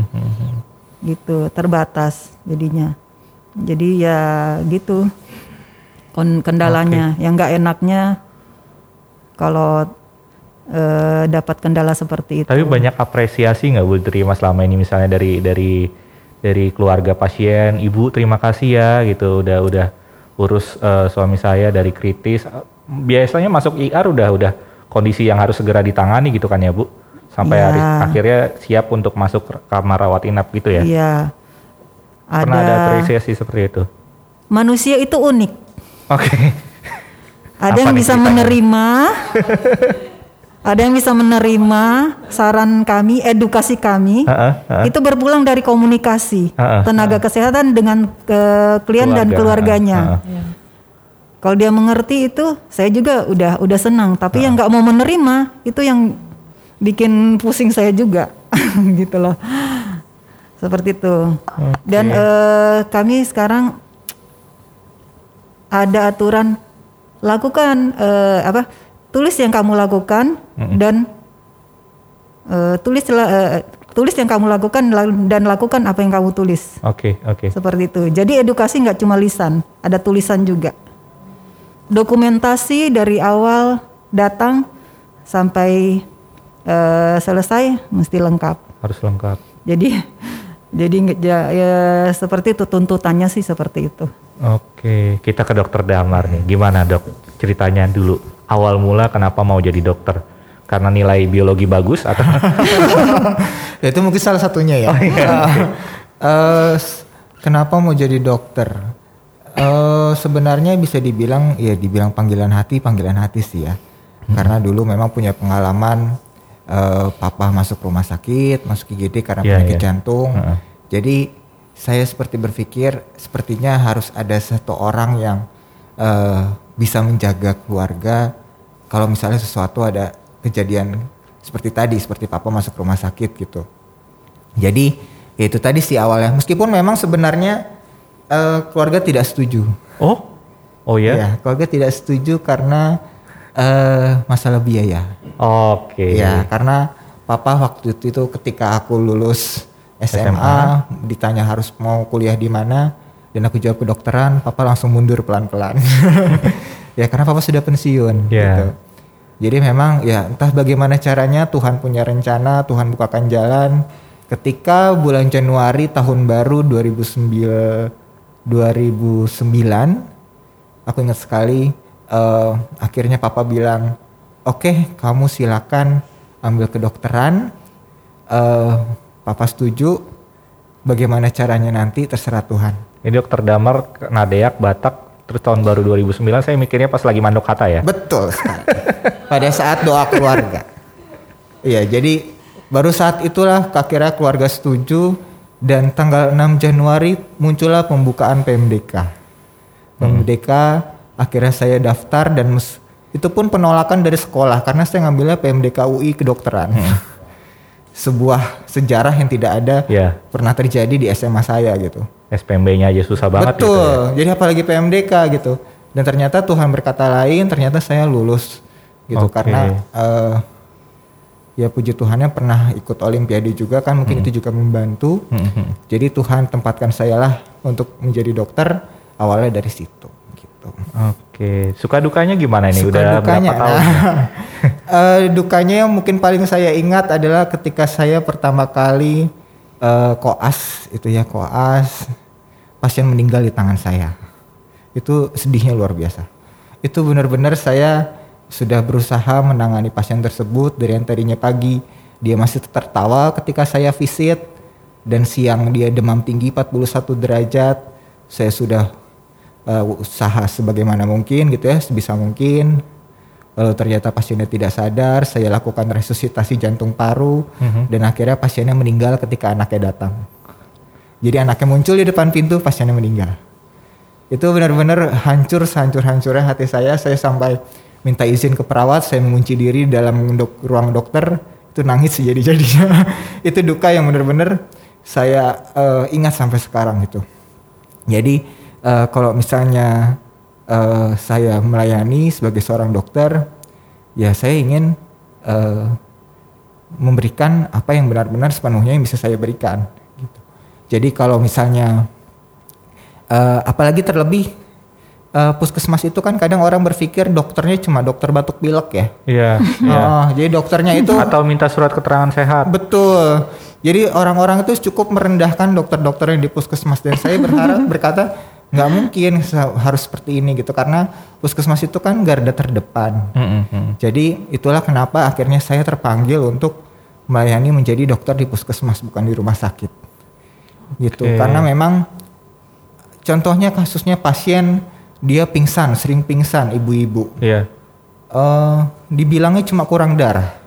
Gitu terbatas jadinya. Jadi ya gitu. Kendalanya. Yang nggak enaknya kalau eh, dapat kendala seperti itu. Tapi banyak apresiasi nggak Bu terima selama ini? Misalnya dari dari dari keluarga pasien, ibu terima kasih ya gitu. Udah udah urus eh, suami saya dari kritis. Biasanya masuk IR udah udah kondisi yang harus segera ditangani gitu kan ya Bu, sampai Ya. hari, akhirnya siap untuk masuk kamar rawat inap gitu ya. Iya. Pernah ada Ada apresiasi seperti itu. manusia itu unik. Oke. Ada Apa yang bisa ceritanya? menerima, ada yang bisa menerima saran kami, edukasi kami. Heeh, heeh. Itu berpulang dari komunikasi Heeh, tenaga kesehatan dengan ke klien dan Keluarga, keluarganya. heeh. Kalau dia mengerti itu, saya juga udah udah senang. Tapi yang nggak mau menerima itu yang bikin pusing saya juga, gitu loh. Seperti itu. Dan eh, kami sekarang ada aturan lakukan eh, apa? Tulis yang kamu lakukan dan eh, tulis eh, tulis yang kamu lakukan la- dan lakukan apa yang kamu tulis. Oke, oke. Seperti itu. Jadi edukasi nggak cuma lisan, ada tulisan juga. Dokumentasi dari awal datang sampai eh, selesai mesti lengkap. Harus lengkap. Jadi jadi ya, ya, seperti itu tuntutannya sih seperti itu. Oke, kita ke dokter Damar nih. Gimana dok? Ceritanya dulu. Awal mula kenapa mau jadi dokter? Karena nilai biologi bagus atau? Ya, itu mungkin salah satunya ya. Eh, s- kenapa mau jadi dokter? Eh, sebenarnya bisa dibilang ya dibilang panggilan hati, panggilan hati sih ya. Karena dulu memang punya pengalaman eh, papa masuk rumah sakit, masuk IGD karena Iya, penyakit iya. jantung. Heeh. Jadi saya seperti berpikir sepertinya harus ada satu orang yang eh, bisa menjaga keluarga kalau misalnya sesuatu ada kejadian seperti tadi seperti papa masuk rumah sakit gitu jadi ya itu tadi sih awalnya meskipun memang sebenarnya eh, keluarga tidak setuju Oh, oh ya? ya keluarga tidak setuju karena eh, masalah biaya Oke. Ya, karena papa waktu itu ketika aku lulus SMA, SMA. ditanya harus mau kuliah di mana dan aku jawab kedokteran, papa langsung mundur pelan-pelan. ya karena papa sudah pensiun Ya. gitu. Jadi memang ya entah bagaimana caranya Tuhan punya rencana, Tuhan bukakan jalan. Ketika bulan Januari tahun baru 2009 2009 aku ingat sekali eh, akhirnya papa bilang oke kamu silakan ambil kedokteran. Eh, papa setuju. Bagaimana caranya nanti terserah Tuhan. Ini dokter Damar, Nadeak, Batak, terus tahun baru 2009 saya mikirnya pas lagi mandok kata ya. betul sekali. Pada saat doa keluarga. Iya jadi baru saat itulah akhirnya keluarga setuju dan tanggal 6 Januari muncullah pembukaan PMDK PMDK akhirnya saya daftar dan mes- itu pun penolakan dari sekolah karena saya ngambilnya PMDK UI kedokteran sebuah sejarah yang tidak ada Ya, pernah terjadi di SMA saya gitu SPMB-nya aja susah banget Betul. gitu ya. Jadi apalagi PMDK gitu. Dan ternyata Tuhan berkata lain, ternyata saya lulus gitu Oke. karena eh, ya puji Tuhannya pernah ikut olimpiade juga kan mungkin itu juga membantu. Hmm, Jadi Tuhan tempatkan saya lah untuk menjadi dokter awalnya dari situ gitu. Oke, suka dukanya gimana ini? Suka Udah dukanya. berapa tahun? Eh, dukanya yang mungkin paling saya ingat adalah ketika saya pertama kali eh, koas itu ya koas pasien meninggal di tangan saya. Itu sedihnya luar biasa. Itu benar-benar saya sudah berusaha menangani pasien tersebut dari yang tadinya pagi. Dia masih tertawa ketika saya visit. Dan siang dia demam tinggi 41 derajat. Saya sudah eh, usaha sebagaimana mungkin gitu ya sebisa mungkin. Lalu ternyata pasiennya tidak sadar saya lakukan resusitasi jantung paru. Dan akhirnya pasiennya meninggal ketika anaknya datang. Jadi anaknya muncul di depan pintu pasiennya meninggal. Itu benar-benar hancur hancur hancurnya hati saya. Saya sampai minta izin ke perawat saya mengunci diri dalam dok- ruang dokter itu nangis jadi jadinya itu duka yang benar-benar saya eh, ingat sampai sekarang gitu jadi eh, kalau misalnya eh, saya melayani sebagai seorang dokter, ya saya ingin eh, memberikan apa yang benar-benar sepenuhnya yang bisa saya berikan. Gitu. Jadi kalau misalnya, eh, apalagi terlebih eh, puskesmas itu kan kadang orang berpikir dokternya cuma dokter batuk pilek ya. Iya, iya. Oh, jadi dokternya itu Atau minta surat keterangan sehat. Betul. Jadi orang-orang itu cukup merendahkan dokter-dokter yang di puskesmas dan saya berharap berkata nggak mungkin harus seperti ini gitu karena puskesmas itu kan garda terdepan. Mm, mm, mm. Jadi itulah kenapa akhirnya saya terpanggil untuk melayani menjadi dokter di puskesmas bukan di rumah sakit. Gitu. Oke. Karena memang contohnya kasusnya pasien dia pingsan, sering pingsan ibu-ibu Iya. eh dibilangnya cuma kurang darah.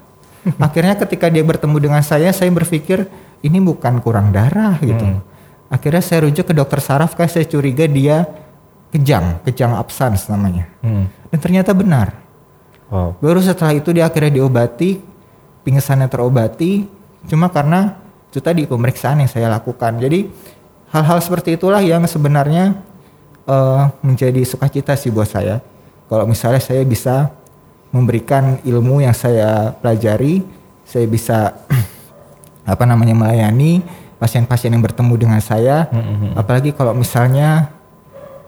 Akhirnya ketika dia bertemu dengan saya, saya berpikir ini bukan kurang darah gitu. Akhirnya saya rujuk ke dokter saraf, kayak saya curiga dia kejang, kejang absans namanya. Hmm. Dan ternyata benar. Wow. Baru setelah itu dia akhirnya diobati, pingsannya terobati, cuma karena itu tadi pemeriksaan yang saya lakukan. Jadi hal-hal seperti itulah yang sebenarnya eh, menjadi sukacita sih buat saya. Kalau misalnya saya bisa memberikan ilmu yang saya pelajari, saya bisa apa namanya melayani pasien-pasien yang bertemu dengan saya. Apalagi kalau misalnya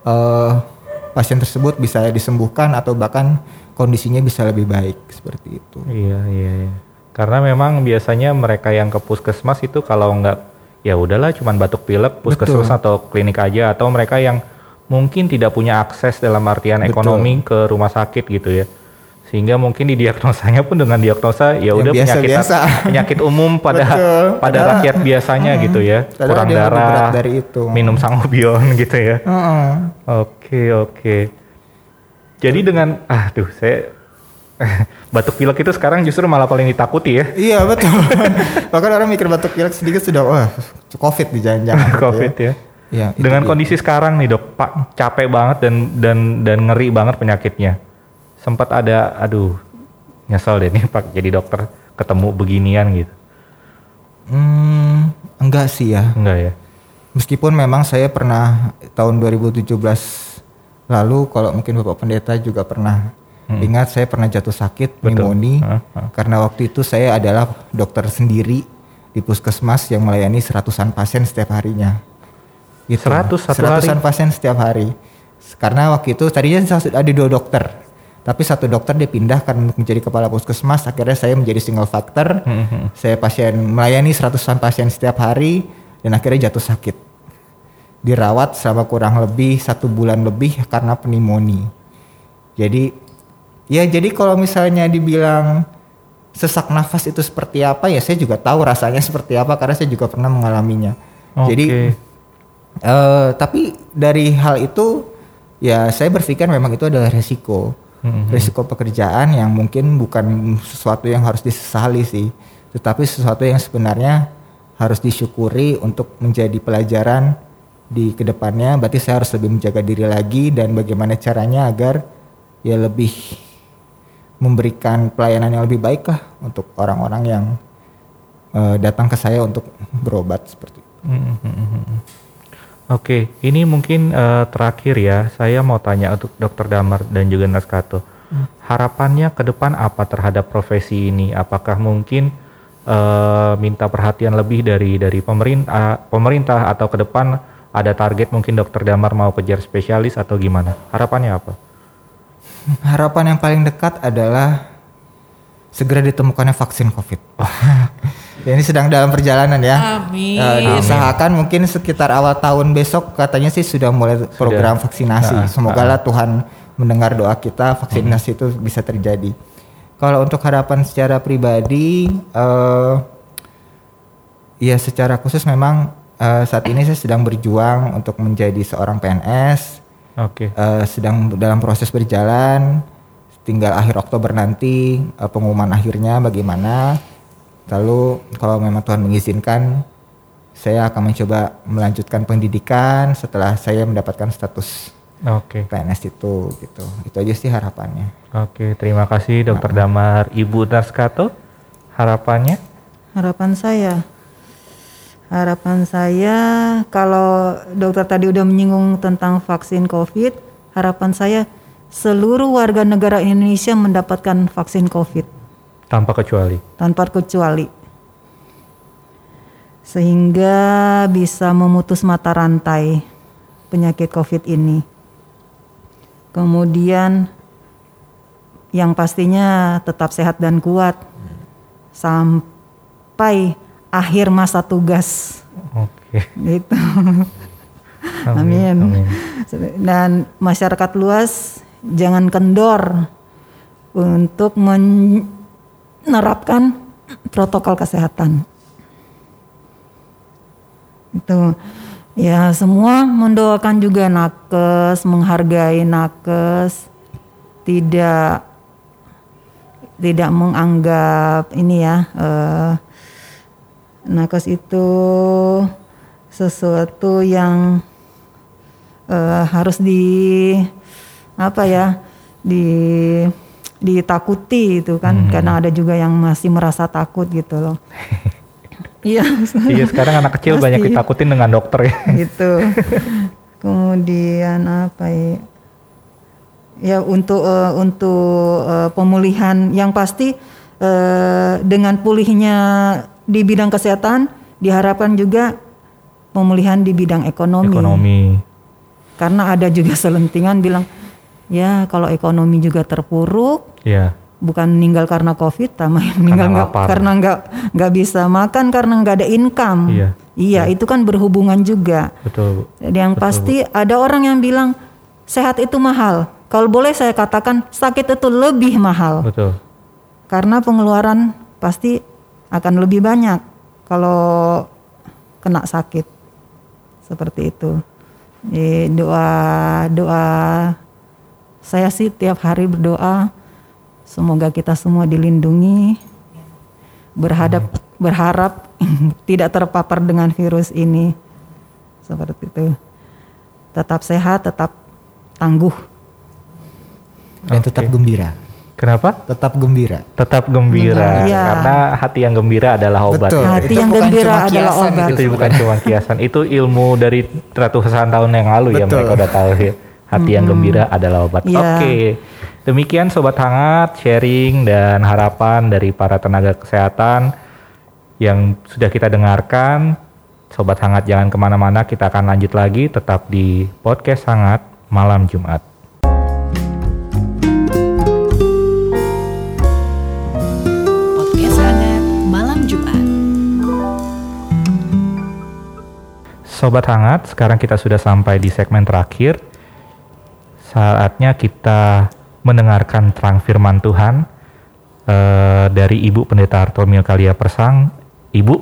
eh, pasien tersebut bisa disembuhkan atau bahkan kondisinya bisa lebih baik seperti itu. Iya, iya, iya. Karena memang biasanya mereka yang ke puskesmas itu kalau nggak ya udahlah cuman batuk pilek puskesmas Betul. atau klinik aja atau mereka yang mungkin tidak punya akses dalam artian Betul. ekonomi ke rumah sakit gitu ya. Sehingga mungkin didiagnosanya pun dengan diagnosa ya udah penyakit biasa-biasa. penyakit umum pada Betul. pada Padahal- rakyat biasanya gitu ya. Padahal Kurang darah, dari itu. minum sangobion gitu ya. Oke oke. Jadi dengan ah tuh saya Batuk pilek itu sekarang justru malah paling ditakuti ya. Iya betul. Bahkan orang mikir batuk pilek sedikit sudah wah covid di jangan-jangan. gitu Covid ya. Ya, Dengan dia. kondisi sekarang nih dok, Pak capek banget dan dan dan ngeri banget penyakitnya. Sempat ada, aduh, nyesel deh nih Pak jadi dokter ketemu beginian gitu. Hmm, enggak sih ya. Enggak ya? Meskipun memang saya pernah tahun 2017 lalu kalau mungkin Bapak Pendeta juga pernah ingat saya pernah jatuh sakit Hmm. Pneumonia Hah, hah. karena waktu itu saya adalah dokter sendiri di puskesmas yang melayani seratusan pasien setiap harinya. Gitu. Seratus satu Seratusan pasien setiap hari. Karena waktu itu tadinya ada dua dokter. Tapi satu dokter dipindahkan untuk menjadi kepala puskesmas. Akhirnya saya menjadi single factor. Hmm, Saya pasien melayani seratusan pasien setiap hari dan akhirnya jatuh sakit. Dirawat selama kurang lebih satu bulan lebih karena pneumonia. Jadi ya jadi kalau misalnya dibilang sesak nafas itu seperti apa ya saya juga tahu rasanya seperti apa karena saya juga pernah mengalaminya. Oke. Jadi eh, tapi dari hal itu ya saya berpikir memang itu adalah resiko. Resiko pekerjaan yang mungkin bukan sesuatu yang harus disesali sih, tetapi sesuatu yang sebenarnya harus disyukuri untuk menjadi pelajaran di ke depannya. Berarti saya harus lebih menjaga diri lagi dan bagaimana caranya agar ya lebih memberikan pelayanan yang lebih baik lah untuk orang-orang yang eh, datang ke saya untuk berobat seperti itu. Oke, ini mungkin eh, terakhir ya. Saya mau tanya untuk Dokter Damar dan juga Nas Kato. Harapannya ke depan apa terhadap profesi ini? Apakah mungkin eh, minta perhatian lebih dari dari pemerintah, pemerintah atau ke depan ada target mungkin Dokter Damar mau kejar spesialis atau gimana? Harapannya apa? Harapan yang paling dekat adalah segera ditemukannya vaksin COVID. Ya, ini sedang dalam perjalanan ya. Amin. Diusahakan mungkin sekitar awal tahun besok katanya sih sudah mulai program vaksinasi. Semoga lah Tuhan mendengar doa kita vaksinasi itu bisa terjadi. Kalau untuk harapan secara pribadi, eh ya secara khusus memang eh, saat ini saya sedang berjuang untuk menjadi seorang PNS Oke. eh, sedang dalam proses berjalan tinggal akhir Oktober nanti eh, pengumuman akhirnya bagaimana lalu kalau memang Tuhan mengizinkan saya akan mencoba melanjutkan pendidikan setelah saya mendapatkan status Oke. PNS itu gitu itu aja sih harapannya Oke, terima kasih Dokter Damar. Ibu Nas Kato, harapannya? Harapan saya, harapan saya kalau dokter tadi udah menyinggung tentang vaksin COVID, harapan saya seluruh warga negara Indonesia mendapatkan vaksin COVID Tanpa kecuali. tanpa kecuali, sehingga bisa memutus mata rantai penyakit COVID ini. Kemudian yang pastinya tetap sehat dan kuat sampai akhir masa tugas Oke. gitu. Amin. Amin. Dan masyarakat luas jangan kendor untuk menerapkan protokol kesehatan. Itu ya semua mendoakan juga nakes, menghargai nakes, tidak tidak menganggap ini ya eh, nakes itu sesuatu yang eh, harus di apa ya di ditakuti itu kan karena ada juga yang masih merasa takut gitu loh iya Iya, sekarang anak kecil banyak Pasti. ditakutin dengan dokter ya. gitu kemudian apa ya ya untuk eh, untuk eh, pemulihan yang pasti eh, dengan pulihnya di bidang kesehatan diharapkan juga pemulihan di bidang ekonomi. Ekonomi. karena ada juga selentingan bilang ya kalau ekonomi juga terpuruk Iya. bukan meninggal karena covid tambah meninggal nggak lapar. karena nggak nggak bisa makan karena nggak ada income Iya. iya itu kan berhubungan juga Betul. Yang pasti ada orang yang bilang sehat itu mahal. Kalau boleh saya katakan sakit itu lebih mahal Betul. karena pengeluaran pasti akan lebih banyak kalau kena sakit seperti itu. Doa doa saya sih tiap hari berdoa Semoga kita semua dilindungi, berhadap berharap tidak terpapar dengan virus ini. Seperti itu. Tetap sehat, tetap tangguh. Dan tetap Oke. gembira. Kenapa? Tetap gembira. Tetap gembira Iya. karena hati yang gembira adalah obat. Betul. Hati Itu yang bukan gembira cuma adalah kiasan obat. Itu bukan cuma kiasan, itu ilmu dari ratusan tahun yang lalu ya Betul. mereka udah tahu ya. Hati yang gembira adalah obat. Iya. Oke. Demikian sobat hangat sharing dan harapan dari para tenaga kesehatan yang sudah kita dengarkan. Sobat hangat jangan ke mana-mana, kita akan lanjut lagi tetap di podcast hangat malam Jumat. Podcast hangat malam Jumat. Sobat hangat, sekarang kita sudah sampai di segmen terakhir. Saatnya kita mendengarkan terang firman Tuhan eh, dari Ibu Pendeta Artomil Kalia Persang. Ibu,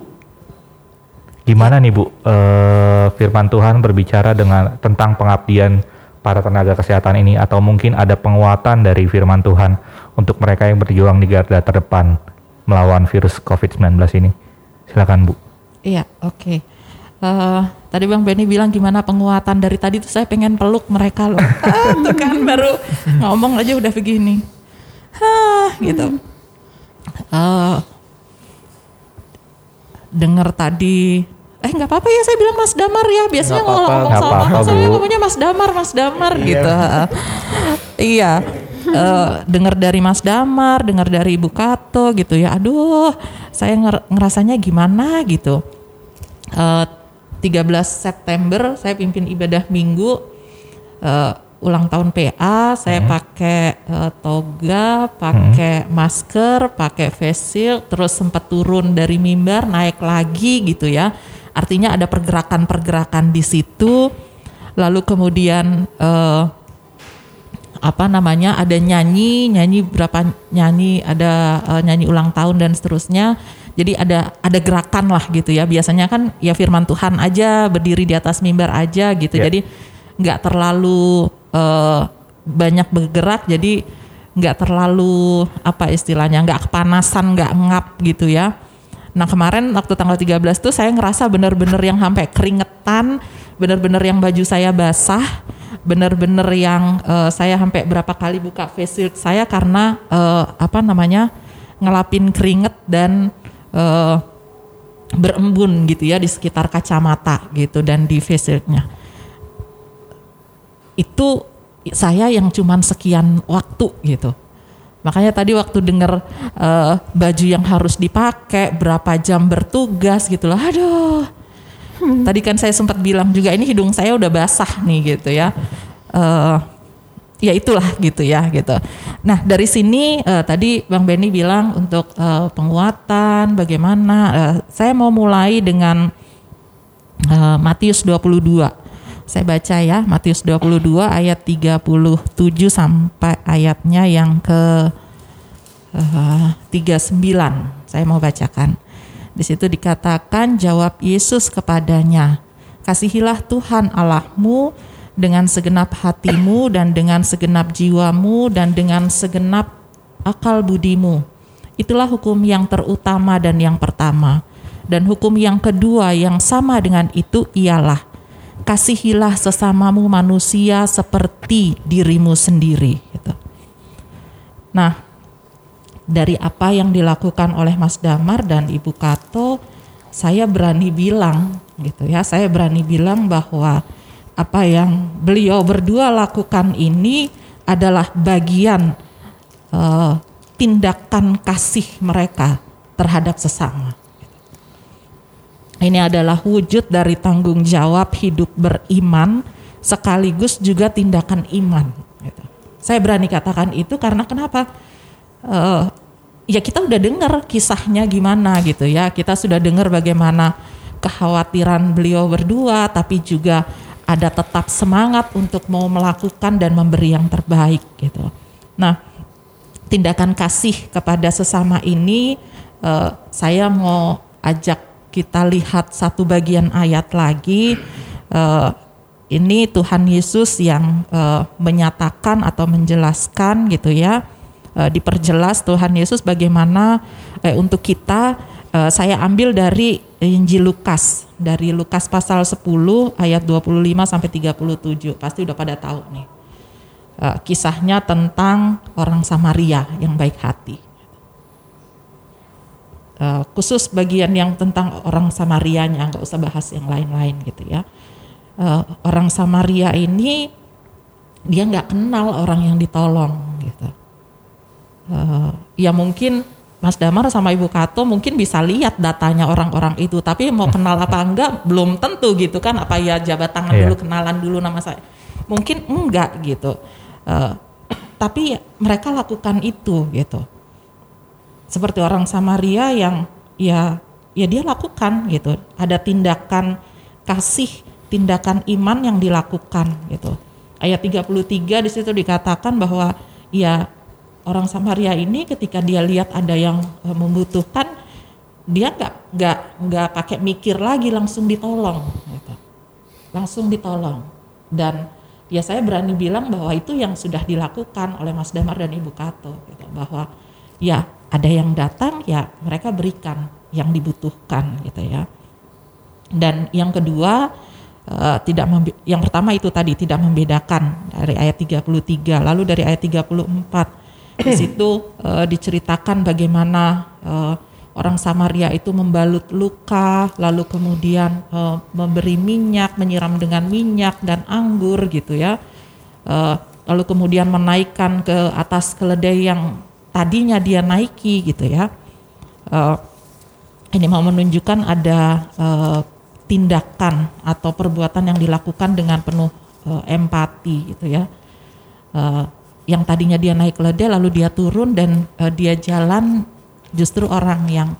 gimana nih Bu eh, firman Tuhan berbicara dengan tentang pengabdian para tenaga kesehatan ini atau mungkin ada penguatan dari firman Tuhan untuk mereka yang berjuang di garda terdepan melawan virus COVID-19 ini. Silakan Bu. Iya, oke. Eh, tadi Bang Benny bilang gimana penguatan dari tadi tuh saya pengen peluk mereka loh. Ah, tuh kan baru ngomong aja udah begini. Hah, gitu. Eh dengar tadi eh nggak apa-apa ya saya bilang Mas Damar ya biasanya Nggak ngomong ngomong sama apa-apa, saya Bu. ngomongnya Mas Damar Mas Damar gitu iya Eh, dengar dari Mas Damar dengar dari Ibu Kato gitu ya aduh saya nger- ngerasanya gimana gitu Eh, 13 September saya pimpin ibadah minggu eh, ulang tahun PA saya pakai eh, toga pakai masker pakai face shield terus sempat turun dari mimbar naik lagi gitu ya. Artinya ada pergerakan-pergerakan di situ. Lalu kemudian eh, apa namanya ada nyanyi nyanyi berapa nyanyi ada eh, nyanyi ulang tahun dan seterusnya jadi ada ada gerakan lah gitu ya. Biasanya kan ya firman Tuhan aja berdiri di atas mimbar aja gitu. Ya. jadi nggak terlalu eh, banyak bergerak jadi nggak terlalu apa istilahnya nggak kepanasan nggak ngap gitu ya. Nah kemarin waktu tanggal 13 tuh saya ngerasa bener-bener yang sampai keringetan, bener-bener yang baju saya basah, bener-bener yang eh, saya sampai berapa kali buka face shield saya karena eh, apa namanya ngelapin keringet dan eh, berembun gitu ya di sekitar kacamata gitu dan di shieldnya. Itu saya yang cuman sekian waktu gitu. Makanya tadi waktu denger eh, baju yang harus dipakai, berapa jam bertugas gitu loh. Aduh. Tadi kan saya sempat bilang juga ini hidung saya udah basah nih gitu ya. Eh ya itulah gitu ya gitu. Nah, dari sini eh, tadi Bang Benny bilang untuk eh, penguatan bagaimana eh, saya mau mulai dengan eh, Matius 22. Saya baca ya Matius 22 ayat 37 sampai ayatnya yang ke eh, 39. Saya mau bacakan. Di situ dikatakan jawab Yesus kepadanya, "Kasihilah Tuhan Allahmu dengan segenap hatimu dan dengan segenap jiwamu dan dengan segenap akal budimu." Itulah hukum yang terutama dan yang pertama. Dan hukum yang kedua yang sama dengan itu ialah kasihilah sesamamu manusia seperti dirimu sendiri. Gitu. Nah, dari apa yang dilakukan oleh Mas Damar dan Ibu Kato, saya berani bilang, gitu ya, saya berani bilang bahwa apa yang beliau berdua lakukan ini adalah bagian eh, tindakan kasih mereka terhadap sesama. Ini adalah wujud dari tanggung jawab hidup beriman sekaligus juga tindakan iman. Saya berani katakan itu karena kenapa? Eh, ya kita udah dengar kisahnya gimana gitu ya. Kita sudah dengar bagaimana kekhawatiran beliau berdua, tapi juga ada tetap semangat untuk mau melakukan dan memberi yang terbaik gitu. Nah, tindakan kasih kepada sesama ini eh, saya mau ajak kita lihat satu bagian ayat lagi Eh, ini Tuhan Yesus yang eh, menyatakan atau menjelaskan gitu ya eh, diperjelas Tuhan Yesus bagaimana eh, untuk kita eh, saya ambil dari Injil Lukas dari Lukas pasal 10 ayat 25 sampai 37 pasti udah pada tahu nih. Eh, kisahnya tentang orang Samaria yang baik hati. Eh, khusus bagian yang tentang orang Samarianya nggak usah bahas yang lain-lain gitu ya. Eh, orang Samaria ini dia nggak kenal orang yang ditolong gitu. Eh, ya mungkin Mas Damar sama Ibu Kato mungkin bisa lihat datanya orang-orang itu. Tapi mau kenal apa enggak belum tentu gitu kan. Apa ya jabat tangan Iya. dulu kenalan dulu nama saya. Mungkin enggak gitu. Eh, tapi mereka lakukan itu gitu. Seperti orang Samaria yang ya ya dia lakukan gitu. Ada tindakan kasih tindakan iman yang dilakukan gitu. Ayat 33 di situ dikatakan bahwa ya orang Samaria ini ketika dia lihat ada yang eh, membutuhkan dia nggak nggak nggak pakai mikir lagi langsung ditolong gitu. langsung ditolong. Dan ya saya berani bilang bahwa itu yang sudah dilakukan oleh Mas Damar dan Ibu Kato gitu. Bahwa ya ada yang datang ya mereka berikan yang dibutuhkan gitu ya. Dan yang kedua eh, tidak yang pertama itu tadi tidak membedakan dari ayat 33 lalu dari ayat 34 di situ eh, diceritakan bagaimana eh, orang Samaria itu membalut luka lalu kemudian eh, memberi minyak menyiram dengan minyak dan anggur gitu ya Eh, lalu kemudian menaikkan ke atas keledai yang tadinya dia naiki gitu ya Eh, ini mau menunjukkan ada eh, tindakan atau perbuatan yang dilakukan dengan penuh eh, empati gitu ya. Eh, yang tadinya dia naik keledai lalu dia turun dan eh, dia jalan justru orang yang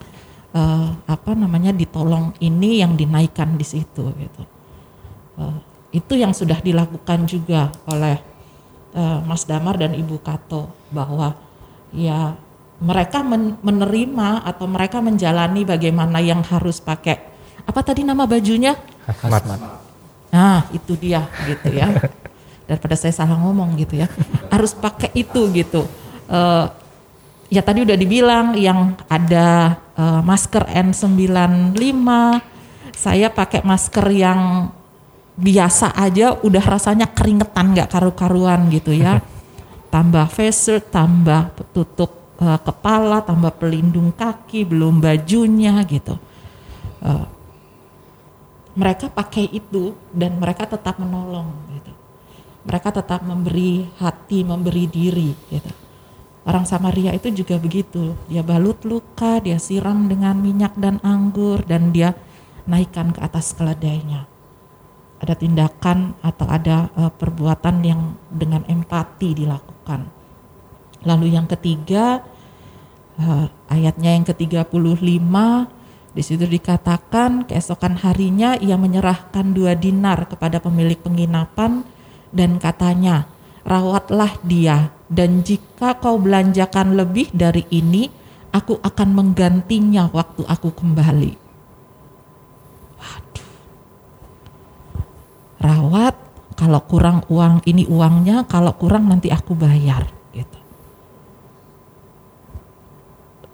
eh, apa namanya ditolong ini yang dinaikkan di situ gitu. Eh, itu yang sudah dilakukan juga oleh eh, Mas Damar dan Ibu Kato bahwa ya mereka men- menerima atau mereka menjalani bagaimana yang harus pakai apa tadi nama bajunya? Nah, itu dia gitu ya. Daripada saya salah ngomong gitu ya. Harus pakai itu gitu. Eh, ya tadi udah dibilang yang ada eh, masker N95, saya pakai masker yang biasa aja udah rasanya keringetan nggak karu-karuan gitu ya. tambah face shield, tambah tutup eh, kepala, tambah pelindung kaki, belum bajunya gitu. Eh, mereka pakai itu dan mereka tetap menolong gitu. Mereka tetap memberi hati, memberi diri gitu. Orang Samaria itu juga begitu. Dia balut luka, dia siram dengan minyak dan anggur dan dia naikkan ke atas keledainya. Ada tindakan atau ada eh, perbuatan yang dengan empati dilakukan. Lalu yang ketiga eh, ayatnya yang ke-35 di situ dikatakan keesokan harinya ia menyerahkan dua dinar kepada pemilik penginapan dan katanya, rawatlah dia dan jika kau belanjakan lebih dari ini, aku akan menggantinya waktu aku kembali. Waduh. Rawat, kalau kurang uang ini uangnya, kalau kurang nanti aku bayar gitu.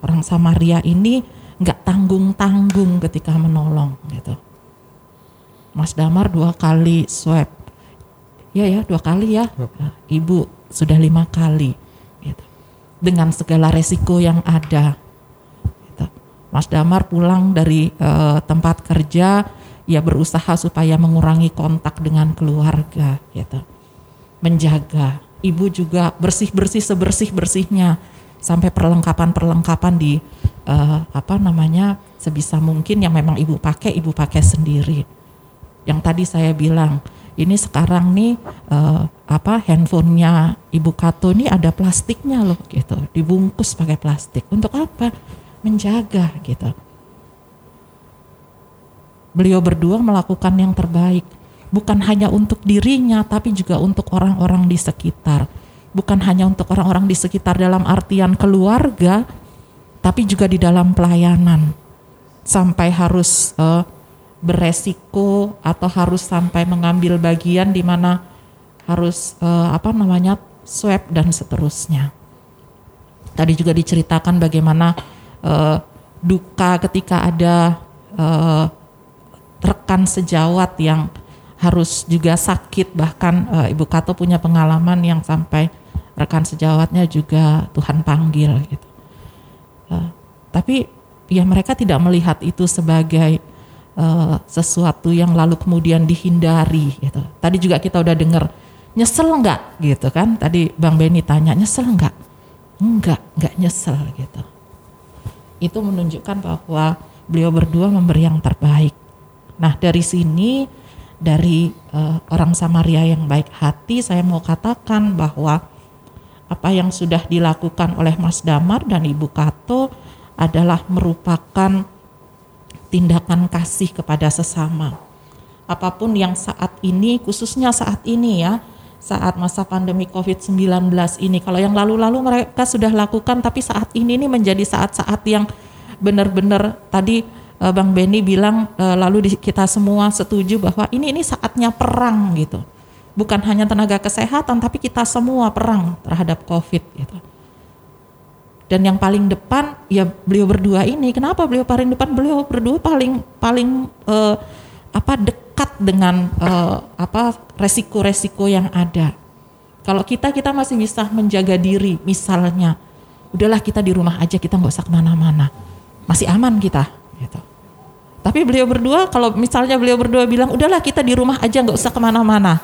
Orang Samaria ini nggak tanggung-tanggung ketika menolong gitu. Mas Damar dua kali swab, ya ya dua kali ya. Nah, Ibu sudah lima kali, gitu. dengan segala resiko yang ada. gitu. Mas Damar pulang dari eh, tempat kerja, ya berusaha supaya mengurangi kontak dengan keluarga, gitu. menjaga. Ibu juga bersih bersih sebersih bersihnya sampai perlengkapan perlengkapan di eh, apa namanya sebisa mungkin yang memang ibu pakai ibu pakai sendiri yang tadi saya bilang ini sekarang nih eh, apa handphonenya ibu Kato ini ada plastiknya loh gitu. Dibungkus pakai plastik. Untuk apa? Menjaga gitu. Beliau berdua melakukan yang terbaik. Bukan hanya untuk dirinya tapi juga untuk orang-orang di sekitar. Bukan hanya untuk orang-orang di sekitar dalam artian keluarga tapi juga di dalam pelayanan. Sampai harus eh, beresiko atau harus sampai mengambil bagian di mana harus eh, apa namanya swab dan seterusnya. Tadi juga diceritakan bagaimana eh, duka ketika ada eh, rekan sejawat yang harus juga sakit bahkan eh, Ibu Kato punya pengalaman yang sampai rekan sejawatnya juga Tuhan panggil gitu. Eh, tapi ya mereka tidak melihat itu sebagai eh, sesuatu yang lalu kemudian dihindari gitu. Tadi juga kita udah dengar nyesel nggak gitu kan? Tadi Bang Beni tanya nyesel nggak? Enggak, enggak nyesel gitu. Itu menunjukkan bahwa beliau berdua memberi yang terbaik. Nah dari sini dari eh, orang Samaria yang baik hati saya mau katakan bahwa apa yang sudah dilakukan oleh Mas Damar dan Ibu Kato adalah merupakan tindakan kasih kepada sesama. Apa pun yang saat ini, khususnya saat ini ya, saat masa pandemi COVID-19 ini. Kalau yang lalu-lalu mereka sudah lakukan, tapi saat ini ini menjadi saat-saat yang benar-benar tadi uh, Bang Benny bilang uh, lalu kita semua setuju bahwa ini ini saatnya perang gitu. Bukan hanya tenaga kesehatan, tapi kita semua perang terhadap COVID gitu. Dan yang paling depan ya beliau berdua ini. Kenapa beliau paling depan? Beliau berdua paling paling uh, apa dekat dengan uh, apa resiko-resiko yang ada. Kalau kita kita masih bisa menjaga diri, misalnya, udahlah kita di rumah aja kita nggak usah ke mana-mana, masih aman kita. Gitu. Tapi beliau berdua, kalau misalnya beliau berdua bilang, udahlah kita di rumah aja nggak usah ke mana-mana,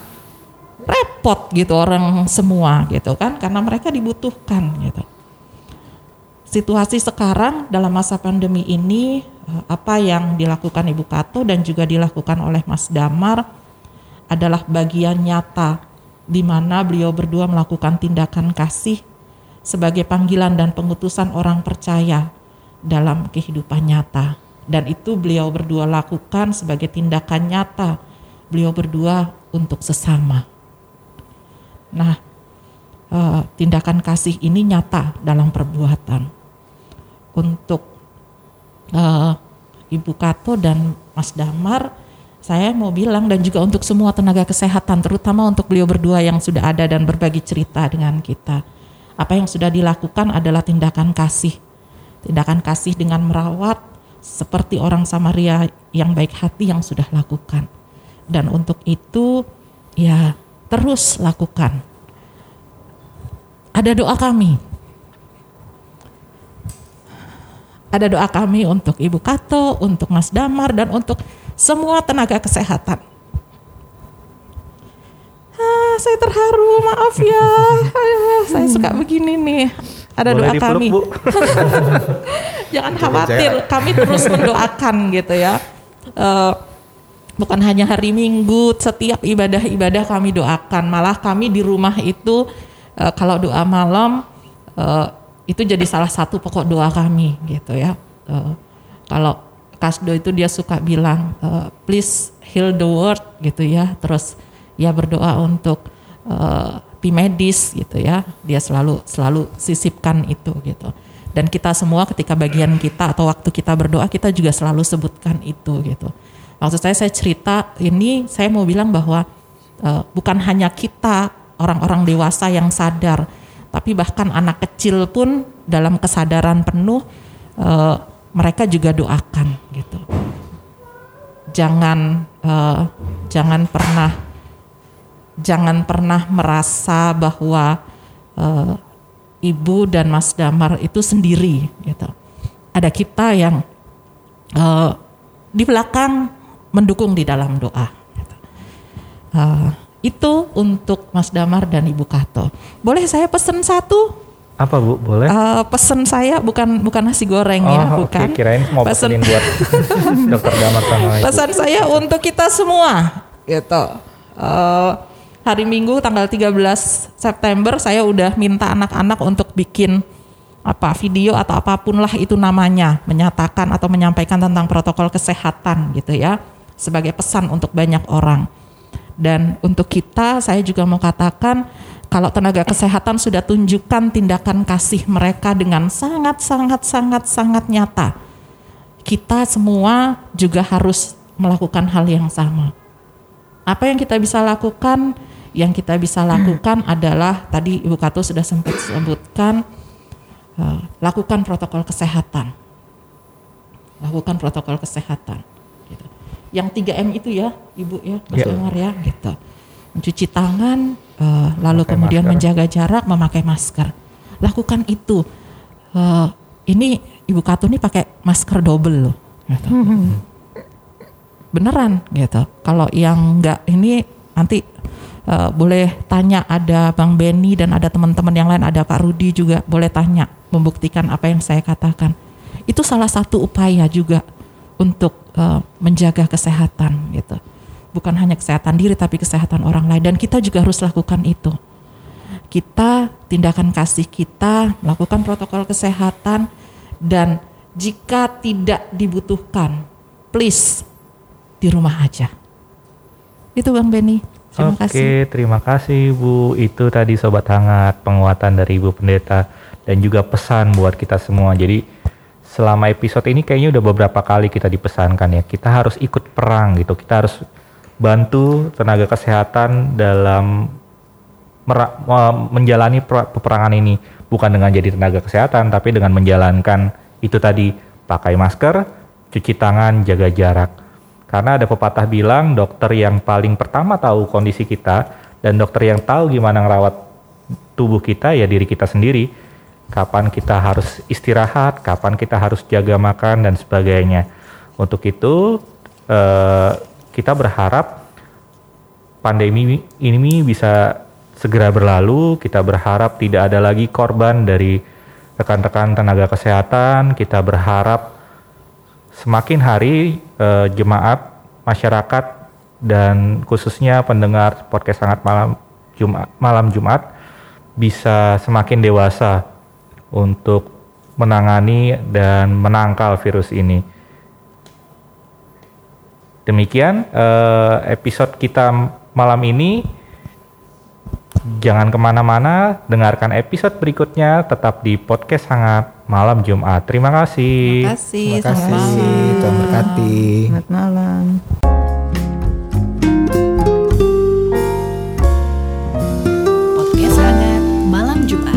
repot gitu orang semua gitu kan, karena mereka dibutuhkan gitu. Situasi sekarang dalam masa pandemi ini Eh, apa yang dilakukan Ibu Kato dan juga dilakukan oleh Mas Damar adalah bagian nyata di mana beliau berdua melakukan tindakan kasih sebagai panggilan dan pengutusan orang percaya dalam kehidupan nyata. Dan itu beliau berdua lakukan sebagai tindakan nyata beliau berdua untuk sesama. Nah, eh, tindakan kasih ini nyata dalam perbuatan untuk uh, Ibu Kato dan Mas Damar, saya mau bilang dan juga untuk semua tenaga kesehatan, terutama untuk beliau berdua yang sudah ada dan berbagi cerita dengan kita. Apa yang sudah dilakukan adalah tindakan kasih, tindakan kasih dengan merawat seperti orang Samaria yang baik hati yang sudah lakukan. Dan untuk itu, ya terus lakukan. Ada doa kami Ada doa kami untuk Ibu Kato, untuk Mas Damar, dan untuk semua tenaga kesehatan. Ah, saya terharu, maaf ya. Ah, saya suka begini nih. Ada Boleh doa dipeluk, kami. Bu. Jangan khawatir, kami terus mendoakan gitu ya. Uh, bukan hanya hari Minggu, setiap ibadah-ibadah kami doakan. Malah kami di rumah itu uh, kalau doa malam uh, itu jadi salah satu pokok doa kami gitu ya. Uh, kalau Kasdo itu dia suka bilang uh, please heal the world gitu ya. Terus ya berdoa untuk uh, gitu ya. Dia selalu selalu sisipkan itu gitu. Dan kita semua ketika bagian kita atau waktu kita berdoa kita juga selalu sebutkan itu gitu. Maksud saya saya cerita ini saya mau bilang bahwa uh, bukan hanya kita orang-orang dewasa yang sadar tapi bahkan anak kecil pun dalam kesadaran penuh uh, mereka juga doakan gitu. Jangan uh, jangan pernah jangan pernah merasa bahwa uh, ibu dan Mas Damar itu sendiri gitu. Ada kita yang uh, di belakang mendukung di dalam doa. Gitu. Itu untuk Mas Damar dan Ibu Kato. Boleh saya pesen satu? Apa Bu? Boleh? Uh, pesen saya bukan bukan nasi goreng ya, oh, ya, bukan. Okay. Kirain mau pesen. pesenin buat Dokter Damar sama Ibu. Pesan saya untuk kita semua, gitu. Uh, hari Minggu tanggal 13 September saya udah minta anak-anak untuk bikin apa video atau apa pun lah itu namanya menyatakan atau menyampaikan tentang protokol kesehatan gitu ya sebagai pesan untuk banyak orang. Dan untuk kita, saya juga mau katakan, kalau tenaga kesehatan sudah tunjukkan tindakan kasih mereka dengan sangat, sangat, sangat, sangat nyata. Kita semua juga harus melakukan hal yang sama. Apa yang kita bisa lakukan? Yang kita bisa lakukan adalah tadi Ibu Kato sudah sempat sebutkan eh, lakukan protokol kesehatan. Lakukan protokol kesehatan. Yang 3M itu ya, Ibu ya, Mas Ya. Umar ya, gitu. Mencuci tangan, eh, lalu Memakai kemudian masker. menjaga jarak, memakai masker. Lakukan itu. Eh, ini Ibu Katu nih pakai masker double loh. Gitu. Beneran gitu. Kalau yang enggak ini nanti eh, boleh tanya ada Bang Benny dan ada teman-teman yang lain, ada Kak Rudi juga boleh tanya membuktikan apa yang saya katakan. Itu salah satu upaya juga untuk eh, menjaga kesehatan gitu. Bukan hanya kesehatan diri tapi kesehatan orang lain dan kita juga harus lakukan itu. Kita tindakan kasih kita melakukan protokol kesehatan dan jika tidak dibutuhkan, please di rumah aja. Itu Bang Benny. Terima Oke, kasih. terima kasih Bu. Itu tadi sobat hangat penguatan dari Ibu Pendeta dan juga pesan buat kita semua. Jadi selama episode ini kayaknya udah beberapa kali kita dipesankan ya. Kita harus ikut perang gitu. Kita harus bantu tenaga kesehatan dalam menjalani per- peperangan ini bukan dengan jadi tenaga kesehatan tapi dengan menjalankan itu tadi pakai masker, cuci tangan, jaga jarak. Karena ada pepatah bilang dokter yang paling pertama tahu kondisi kita dan dokter yang tahu gimana ngerawat tubuh kita ya diri kita sendiri. Kapan kita harus istirahat, kapan kita harus jaga makan dan sebagainya. Untuk itu eh, kita berharap pandemi ini bisa segera berlalu. Kita berharap tidak ada lagi korban dari rekan-rekan tenaga kesehatan. Kita berharap semakin hari eh, jemaat masyarakat dan khususnya pendengar podcast sangat malam Jumat malam Jumat bisa semakin dewasa untuk menangani dan menangkal virus ini. Demikian eh, episode kita malam ini. Jangan ke mana-mana, dengarkan episode berikutnya tetap di podcast hangat malam Jumat. Terima kasih. Terima kasih. Terima kasih. Selamat malam. Tuhan berkati. Malam. Jumat.